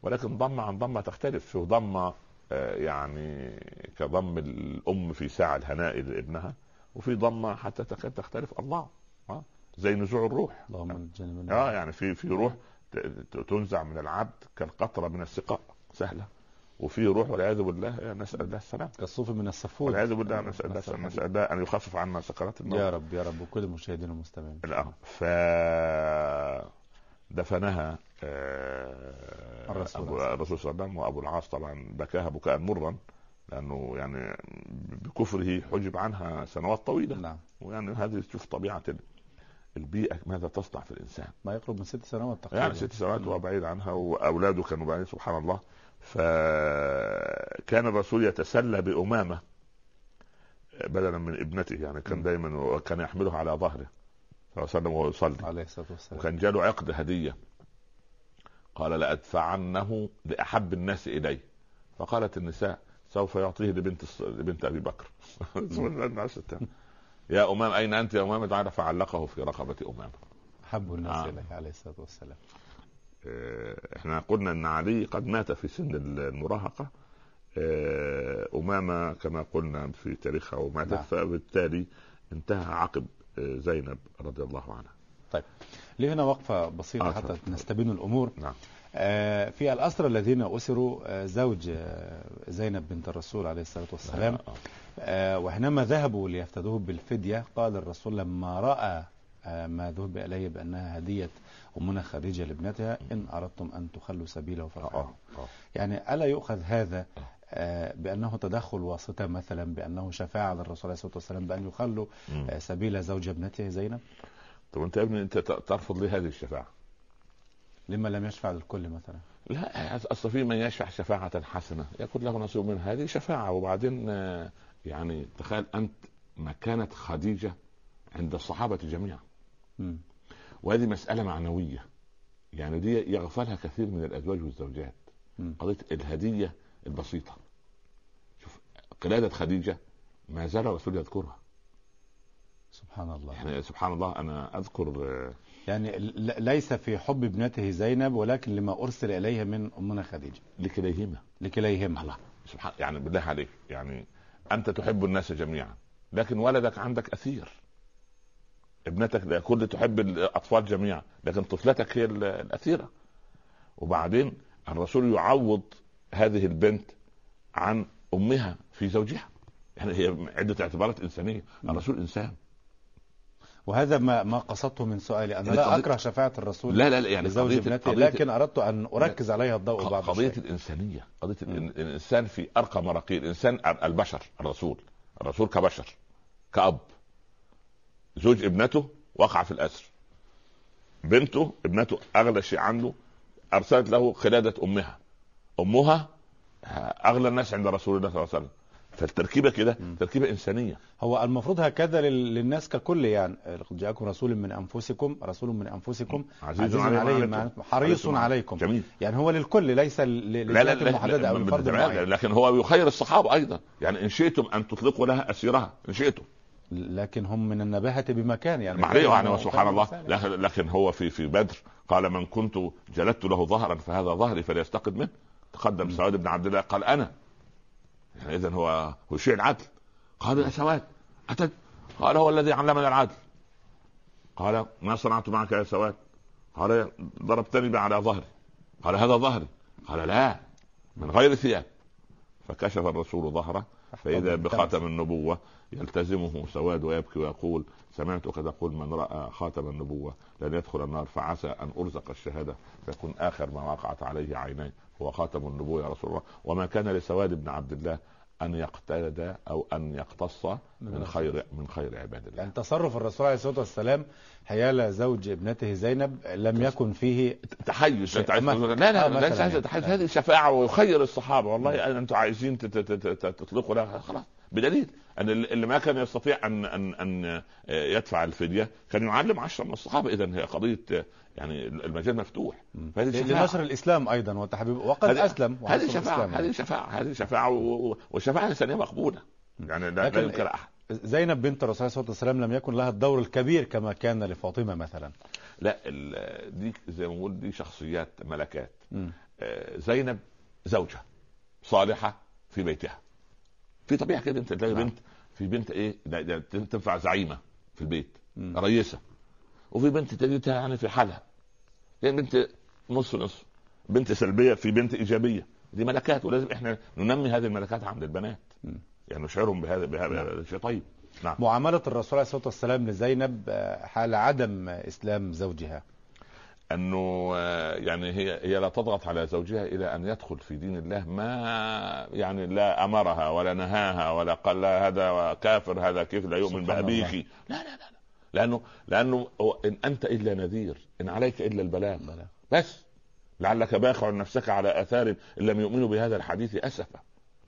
ولكن ضمه عن ضمه تختلف. في ضمه آه، يعني كضم الأم في ساعه الهناء لابنها وفي ضمه حتى تكاد تختلف الله آه، زي نزوع الروح. آه يعني في في روح تنزع من العبد كالقطرة من السقاء. سهلة. وفي روح والعياذ بالله نسأل الله السلام كالصوف من الصفور والعياذ بالله نسأل الله السلام نسأل الله أن يخفف عنا سكرات الموت يا رب يا رب. وكل المشاهدين والمستمعين لا ف دفنها آه، الرسول صلى الله عليه وسلم. وأبو العاص طبعا بكاها بكاء مرا لأنه يعني بكفره حجب عنها سنوات طويلة. نعم. ويعني هذه تشوف طبيعة ال- البيئة ماذا تصنع في الإنسان. ما يقرب من ست سنوات تقريبا. يعني ست سنوات وهو بعيد عنها وأولاده كانوا بعيد سبحان الله. فكان الرسول يتسلى بأمامة بدلا من ابنته يعني كان م. دائما وكان يحملها على ظهره صلى الله عليه وسلم وهو يصلي عليه الصلاة والسلام. وكان جاله عقد هدية. قال لأدفعنه لأحب الناس إلي. فقالت النساء سوف يعطيه لبنت لبنت أبي بكر. يا أمام أين أنت يا أمام؟ تعالى فعلقه في رقبة أمامة. أحب الناس آه. اليه عليه الصلاة والسلام. إحنا قلنا ان علي قد مات في سن المراهقة. آه، أمامة كما قلنا في تاريخها وماتت نعم. فبالتالي انتهى عقب آه، زينب رضي الله عنها. طيب ليه هنا وقفة بسيطة آه حتى نستبين الأمور. نعم. آه في الأسرى الذين أسروا آه زوج زينب بنت الرسول عليه الصلاة والسلام. وحينما ذهبوا ليفتدوه بالفدية. قال الرسول لما رأى ما ذهب إليه بأنها هدية أمنا خديجة لابنتها إن أردتم أن تخلوا سبيله فافعلوا يعني ألا يؤخذ هذا آه، بأنه تدخل واسطة مثلا بأنه شفاعة للرسول عليه الصلاة والسلام بأن يخلوا آه، سبيل زوج ابنته زينب؟ طب أنت يا ابني أنت ترفض لي هذه الشفاعة؟ لما لم يشفع للكل مثلا. لا اصل في من يشفع شفاعة حسنة. يكون له نصيب من هذه شفاعة. وبعدين آه، يعني تخيل أنت مكانة خديجة عند الصحابة جميعا. وهذه مسألة معنوية. يعني دي يغفلها كثير من الأزواج والزوجات. قضية الهدية البسيطة. شوف قلادة خديجة ما زال الرسول يذكرها. سبحان الله. يعني سبحان الله أنا أذكر يعني ليس في حب ابنته زينب ولكن لما أرسل إليها من أمنا خديجة. لكليهما. لكليهما. الله سبحان يعني بالله عليك. يعني أنت تحب الناس جميعا لكن ولدك عندك أثير. ابنتك كل تحب الأطفال جميعا لكن طفلتك هي الأثيرة. وبعدين الرسول يعوض هذه البنت عن أمها في زوجها. يعني هي عدة اعتبارات إنسانية. الرسول إنسان. وهذا ما ما قصدته من سؤالي. أنا يعني لا أكره شفاعة الرسول لا لا, لا يعني لزوج ابنتي لكن أردت أن أركز عليها الضوء بعض قضيه الشيء. الإنسانية. قضية م. الإنسان في أرقى مراقيه الانسان البشر الرسول. الرسول كبشر كأب. زوج ابنته وقع في الأسر. بنته ابنته أغلى شيء عنده أرسلت له قلاده أمها. أمها أغلى الناس عند رسول الله صلى الله عليه وسلم. فالتركيبة كده تركيبة إنسانية. هو المفروض هكذا للناس ككل يعني. لقد جاءكم رسول من أنفسكم رسول من أنفسكم عزيز, عزيز عليه حريص عليكم. جميل. يعني هو للكل ليس للذات المحددة أو الفرد لكن هو يخير الصحابة أيضا. يعني إن شئتم أن تطلقوا لها أسيرها. إن شئتم. لكن هم من النباهة بمكان يعني معليه يعني سبحان الله. لكن هو في في بدر قال من كنت جلدت له ظهرا فهذا ظهري فليستقد منه. تقدم سواد بن عبد الله قال أنا. يعني اذا هو هو شيء العدل قال يا سواد اتت قال هو الذي علمنا العدل. قال ما صنعت معك يا سواد؟ قال ضربتني على ظهري. قال هذا ظهري. قال لا من غير ثياب. فكشف الرسول ظهره فإذا بخاتم النبوة يلتزمه سواد ويبكي ويقول سمعتك تقول من رأى خاتم النبوة لن يدخل النار فعسى أن أرزق الشهادة فيكون آخر ما وقعت عليه عيني هو خاتم النبوة يا رسول الله. وما كان لسواد بن عبد الله أن يقتدى أو أن يقتص من خير من خير عباد الله. يعني تصرف الرسول عليه الصلاة والسلام حيال زوج ابنته زينب لم يكن فيه تحيز. لا لا لا, لا ليس هذا تحيز. هذه شفاعة ويخير الصحابة. والله أنتم عايزين تطلقوا لها. خلاص. بدليل أن اللي ما كان يستطيع ان ان أن يدفع الفدية كان يعلم عشرة من الصحابة. اذا هي قضية يعني المجال مفتوح. لنشر الإسلام أيضا وتحبيب وقد أسلم هذه شفاعة هذه شفاعة هذه شفاعة والشفاعه الانسانيه مقبولة. يعني لا, لا ينكر أحد. زينب بنت الرسول صلى الله عليه وسلم لم يكن لها الدور الكبير كما كان لفاطمة مثلا. لا دي زي ما بقول دي شخصيات ملكات. آه، زينب زوجة صالحة في بيتها. في طبيعة كده انت تلاقي نعم. بنت في بنت إيه تنفع زعيمة في البيت م. رئيسه وفي بنت تجدها يعني في حالها يعني بنت نص نص بنت سلبية في بنت إيجابية دي ملكات ولازم إحنا ننمي هذه الملكات عند البنات م. يعني نشعرهم بهذا بهذا الشيء طيب نعم. معاملة الرسول عليه الصلاة والسلام لزينب آه، حال عدم إسلام زوجها أنه آه، يعني هي هي لا تضغط على زوجها إلى أن يدخل في دين الله ما يعني لا أمرها ولا نهاها ولا قال لا هذا كافر هذا كيف لا يؤمن بابيك لا لا لا لأنه لأنه إن أنت إلا نذير إن عليك إلا البلاغ. بس. لعلك باخع نفسك على آثار إن لم يؤمنوا بهذا الحديث اسفا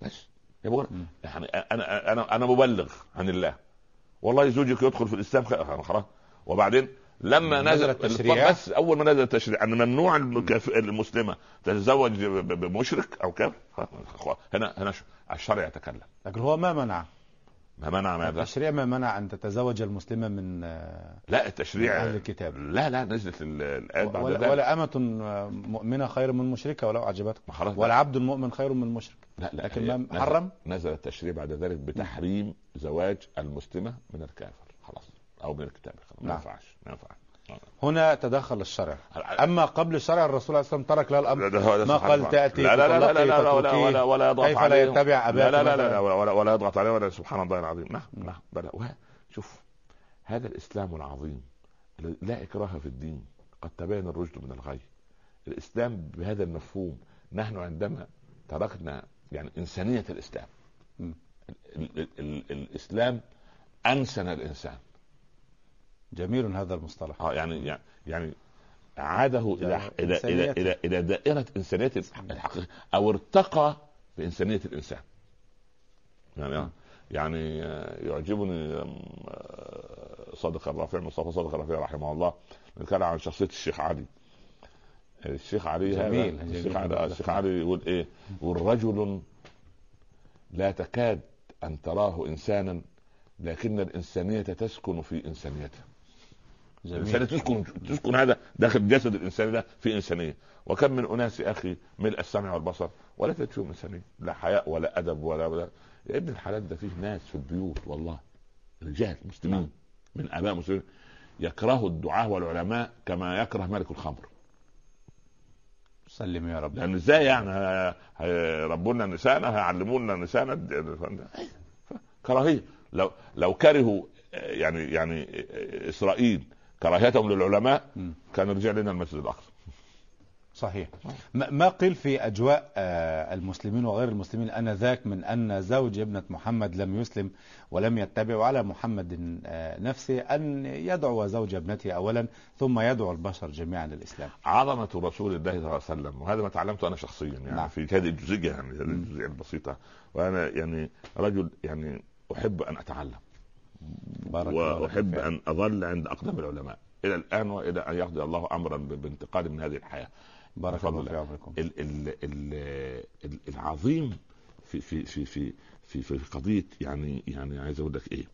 بس. يقول يعني أنا أنا أنا مبلغ عن الله. والله زوجك يدخل في الإسلام خلاص وبعدين لما نزل التشريع. بس أول ما نزل التشريع أن ممنوع المسلمة تتزوج بمشرك أو كافر هنا هنا الشرع يتكلم. لكن هو ما منع. ما منع ماذا؟ التشريع ما منع أن تتزوج المسلمة من آه، لا من التشريع أهل الكتاب. لا لا نزلت ال- الآيات بعد ولا, ذلك. ولا أمة مؤمنة خير من مشركة ولو خلاص ولا عبد مؤمن خير من مشرك. لا لا لكن ما نزل- حرم؟ نزل التشريع بعد ذلك بتحريم زواج المسلمة من الكافر. خلاص أو من الكتاب. ما نعم. ينفعش ما ينفعش هنا تدخل الشرع أما قبل الشرع الرسول عليه الصلاة والسلام ترك لها الأمر ده هو- ده ما قال الله. تأتي لا لا لا لا لا لا ولا ولا يضغط كيف لا. يتبع أباك لا لا لا, ولا, ولا يضغط عليه ولا سبحان الله العظيم نعم نعم بلى وه- شوف هذا الإسلام العظيم لا إكراه في الدين قد تبين الرشد من الغي الإسلام بهذا المفهوم نحن عندما تركنا يعني إنسانية الإسلام م. ال ال ال الإسلام أنسن الإنسان جميل هذا المصطلح. آه يعني يعني يعني عاده إلى إلى إلى. إلى, إلى دائرة إنسانية الحقيقة أو ارتقى بانسانيه الإنسان. يعني آه، يعني آه، يعجبني آه، صادق الرافع مصطفى صادق الرافع رحمه الله كان عن شخصية الشيخ علي. الشيخ علي هذا جميل، الشيخ جميل. علي الشيخ علي يقول إيه؟ يقول رجل لا تكاد أن تراه إنسانا لكن الإنسانية تسكن في إنسانيته. الانسانيه جميل تسكن تسكن هذا داخل جسد الإنسان ده في إنسانية. وكم من أناس يا أخي ملء السمع والبصر ولا تجد فيهم انسانيه لا حياء ولا أدب ولا, ولا يا ابن الحلال ده فيه ناس في البيوت والله. رجال مسلمين نعم. من آباء مسلمين يكره الدعاة والعلماء كما يكره ملك الخمر. سلم يا رب. لأن إزاي يعني؟ لنا نسانا هيعلمونا نسانا كراهية. لو لو كرهوا يعني يعني إسرائيل كراهيتهم للعلماء. كان رجع لنا المسجد الأقصى. صحيح. ما قيل في أجواء آه، المسلمين وغير المسلمين آنذاك من أن زوج ابنة محمد لم يسلم ولم يتبع وعلى محمد آه، نفسه أن يدعو زوج ابنته أولا ثم يدعو البشر جميعا للإسلام. عظمة رسول الله صلى الله عليه وسلم وهذا ما تعلمته أنا شخصيا يعني نعم. في هذه الجزئية يعني هذه الجزئية البسيطة. وأنا يعني رجل يعني أحب أن أتعلم. بارك وأحب فيك. أن أظل عند اقدام العلماء إلى الآن وإلى أن يقضي الله امرا بانتقالي من هذه الحياة. بارك الله. في عمركم ال ال ال ال العظيم في في في في في, في قضية يعني يعني عايز أقول لك إيه.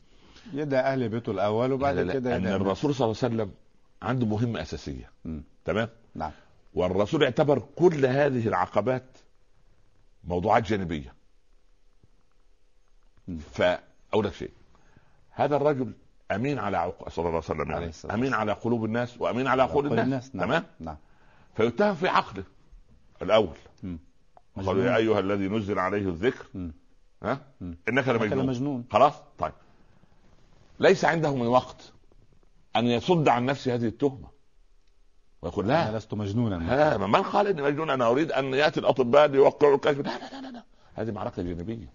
يدعى أهل بيته الأول وبعد لا لا كده أن الرسول صلى الله عليه وسلم عنده مهمة أساسية. مم. تمام؟ نعم. والرسول اعتبر كل هذه العقبات موضوعات جانبية. لك شيء. هذا الرجل أمين على عق... صلى الله عليه وسلم عليه يعني الصلاة أمين على قلوب الناس وأمين على عقول كل الناس, نعم. تمام؟ نعم. فيتهم في عقله الأول. قالوا مجنون. يا أيها الذي نزل عليه الذكر. مم. ها؟ مم. إنك لمجنون. لمجنون. خلاص؟ طيب. ليس عنده من وقت أن يصد عن نفسه هذه التهمة. ويقول لا. أنا لست مجنونا. ها من قال إني مجنون أنا أريد أن يأتي الأطباء ليوقعوا الكشف لا لا لا, لا. هذه معركة جانبية.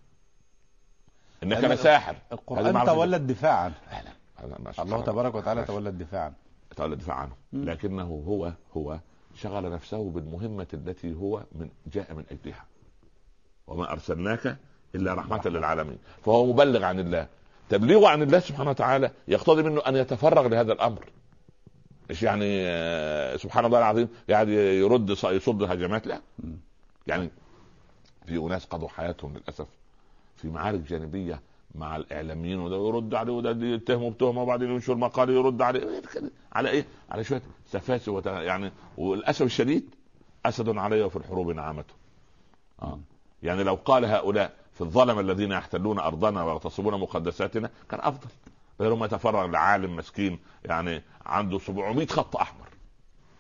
إنك هذه القرآن معركة تولى الدفاع عنه. الله تبارك وتعالى تولى الدفاع عنه. تولى الدفاع عنه. لكنه هو هو شغل نفسه بالمهمة التي هو من جاء من أجلها. وما أرسلناك إلا رحمة للعالمين. فهو مبلغ عن الله. تبليغه عن الله سبحانه وتعالى يقتضي منه أن يتفرغ لهذا الأمر. مش يعني آه، سبحان الله العظيم يعني يرد يصد هجمات لا. يعني في أناس قضوا حياتهم للأسف. في معارك جانبية مع الإعلاميين وده يرد عليه وده يتهمه بتهمة وبعدين ينشر مقال يرد عليه. على إيه؟ على شوية سفاسف. يعني والأسف الشديد أسد علي وفي الحروب نعمته. آه. يعني لو قال هؤلاء في الظلم الذين يحتلون أرضنا ويغتصبون مقدساتنا كان أفضل. غير ما يتفرغ لعالم مسكين يعني عنده 700 خط أحمر.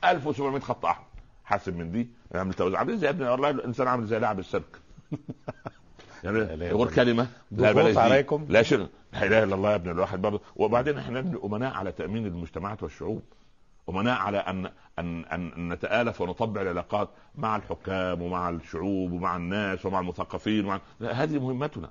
1700 خط أحمر. حاسب من دي. يعمل توزيع. عامل زي ابني والله الإنسان عامل زي لاعب إله يقول كلمة. لا بلاش. عليكم. لا شنو؟ لا إله إلا الله يا ابن الواحد. برضه وبعدين إحنا أمناء على تأمين المجتمعات والشعوب. أمناء على ان ان أن نتآلف ونطبع العلاقات مع الحكام ومع الشعوب ومع الناس ومع المثقفين ومع... هذه مهمتنا.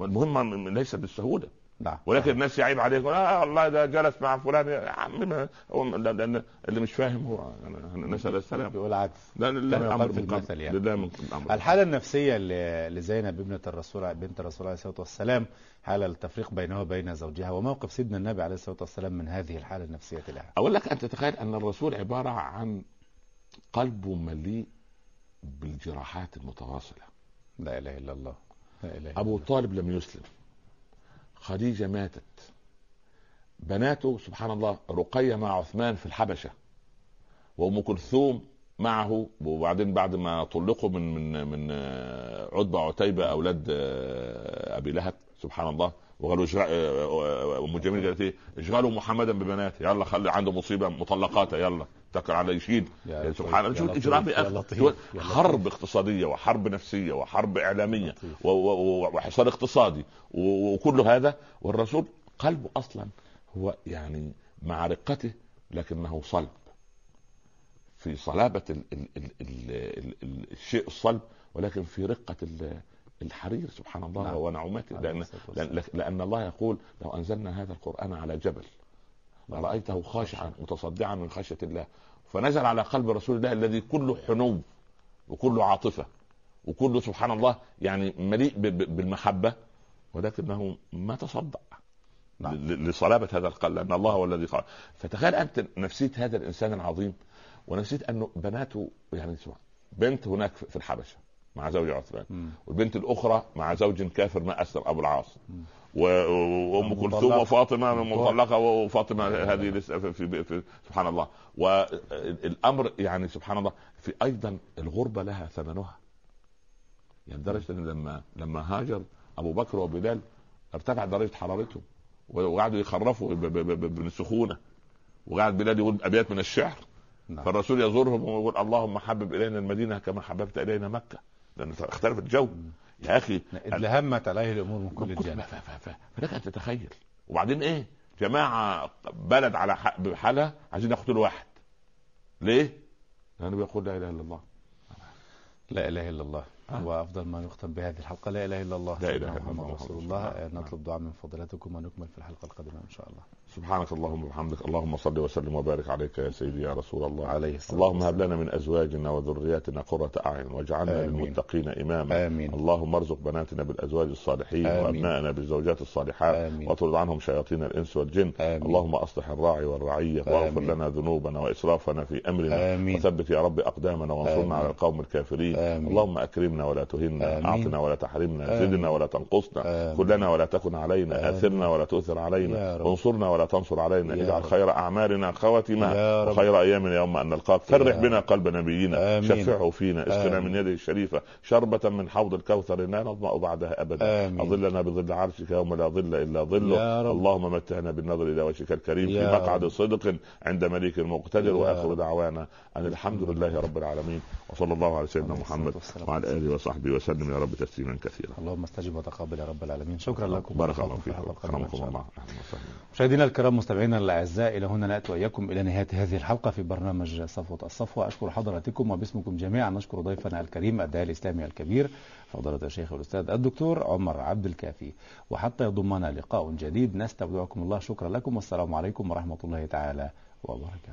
المهمة ليست بالسهولة. نعم. ولكن الناس يعيب عليك آه والله ده جلس مع فلان. يا عم ما هو لأن اللي مش فاهم هو نسال السلام بيقول عكس. لا لله أمر في من قبل المثل يعني. لله من أمر الحالة النفسية ل- لزينب ابنة الرسول بنت الرسول عليه الصلاة والسلام حالة التفريق بينها وبين زوجها وموقف سيدنا النبي عليه الصلاة والسلام من هذه الحالة النفسية لها؟ أقول لك ان تتخيل أن الرسول عبارة عن قلبه مليء بالجراحات المتواصلة. لا إله إلا الله. لا إله إلا أبو. طالب لم يسلم. خديجة ماتت. بناته سبحان الله رقية مع عثمان في الحبشة وأم كلثوم معه وبعدين بعد ما طلقوا من من من آه، عتبة وعتيبه أولاد آه، أبي لهب سبحان الله وقالوا آه، أم جميل قالت إيه؟ اشغلوا محمدا ببناته يلا خلي عنده مصيبة مطلقاته يلا. اتكل على يشيل يا يعني سبحان الله شوف الاجرام يا أخي. حرب اقتصادية وحرب نفسية وحرب إعلامية وحصار اقتصادي وكل هذا والرسول قلبه أصلا هو يعني مع رقته لكنه صلب في صلابة ال ال ال ال ال ال الشيء الصلب ولكن في رقة ال- الحرير سبحان الله نعم. والسلام. لأن لأن الله يقول لو أنزلنا هذا القرآن على جبل لرايته خاشعا متصدعا من خشية الله. فنزل على قلب رسول الله الذي كله حنو وكله عاطفة وكله سبحان الله يعني مليء ب- ب- بالمحبة ولكنه ما تصدع نعم. ل- لصلابة هذا القلب لأن الله هو الذي قال فتخيل أنت نفسيه هذا الإنسان العظيم ونفسيه أنه بناته يعني بنت هناك في في الحبشة. مع زوج عثمان. والبنت الأخرى مع زوج كافر ما أسلم أبو العاص. وأم. كلثوم وفاطمة. مطلقه وفاطمة هذه لسه في, في, في سبحان الله. والأمر يعني سبحان الله في أيضا الغربة لها ثمنها. يعني لدرجه إن لما لما هاجر أبو بكر وبلال ارتفع درجة حرارتهم وقعدوا يخرفوا ب- ب- ب- ب- من السخونة. وقعد بلال يقول أبيات من الشعر. نعم. فالرسول يزورهم ويقول اللهم حبب إلينا المدينة كما حببت إلينا مكة. لأن اختلف الجو. يا أخي لهمت عليه الأمور من كل كل جانب ف- ف- ف- فلك ان تتخيل. وبعدين إيه؟ جماعة بلد على ح- بحالها عايزين يقتلوا واحد ليه؟ لأنه بيقول لا إله إلا الله. لا إله إلا الله. آه. وأفضل ما يختم بهذه الحلقة لا إله إلا الله لا إله إلا محمد الله. رسول الله. نطلب دعاء من فضيلتكم ونكمل في الحلقة القادمة إن شاء الله سبحانك اللهم وبحمدك اللهم صل وسلم وبارك عليك يا سيدي يا رسول الله عليه الصلاة اللهم هب. لنا من أزواجنا وذرياتنا قرة أعين واجعلنا آمين. للمتقين إماما آمين اللهم ارزق بناتنا بالأزواج الصالحين آمين. وأبنائنا بالزوجات الصالحات آمين. واطرد عنهم شياطين الإنس والجن آمين. اللهم أصلح الراعي والرعية واغفر آمين. لنا ذنوبنا وإسرافنا في أمرنا آمين وثبت يا رب أقدامنا وانصرنا آمين. على القوم الكافرين آمين. اللهم اكرمنا ولا تهنا. أعطنا ولا تحرمنا. زدنا ولا تنقصنا. كلنا ولا تكن علينا. أثرنا ولا تؤثر علينا. وانصرنا ولا تنصر علينا اجعل. خير أعمالنا خواتمها. وخير أيامنا يوم أن نلقاك فرح بنا قلب نبينا. شفعه فينا اسقنا. من يده الشريفة شربة من حوض الكوثر لا نظمأ بعدها أبدا. أظلنا بظل عرشك يوم لا ظل إلا ظله. اللهم متعنا بالنظر إلى وجهك الكريم في مقعد. صدق عند مليك مقتدر يا وآخر. دعوانا أن الحمد لله رب العالمين وصلى الله على سيدنا محمد. وعلى آله وصحبه وسلم يا رب تسليما كثيرا. اللهم استجب وتقبل يا رب العالمين. شكرا لكم. بارك الله في فيكم. الحلقة القادمة إن اكرمكم شاء الله. مشاهدينا الكرام مستمعينا الأعزاء إلى هنا نأتي وإياكم إلى نهاية هذه الحلقة في برنامج صفوة الصفوه أشكر حضراتكم وباسمكم جميعا. نشكر ضيفنا الكريم الداعي الإسلامي الكبير فضيلة الشيخ الأستاذ الدكتور عمر عبد الكافي. وحتى يضمنا لقاء جديد. نستودعكم الله. شكرا لكم. والسلام عليكم ورحمة الله تعالى وبركاته.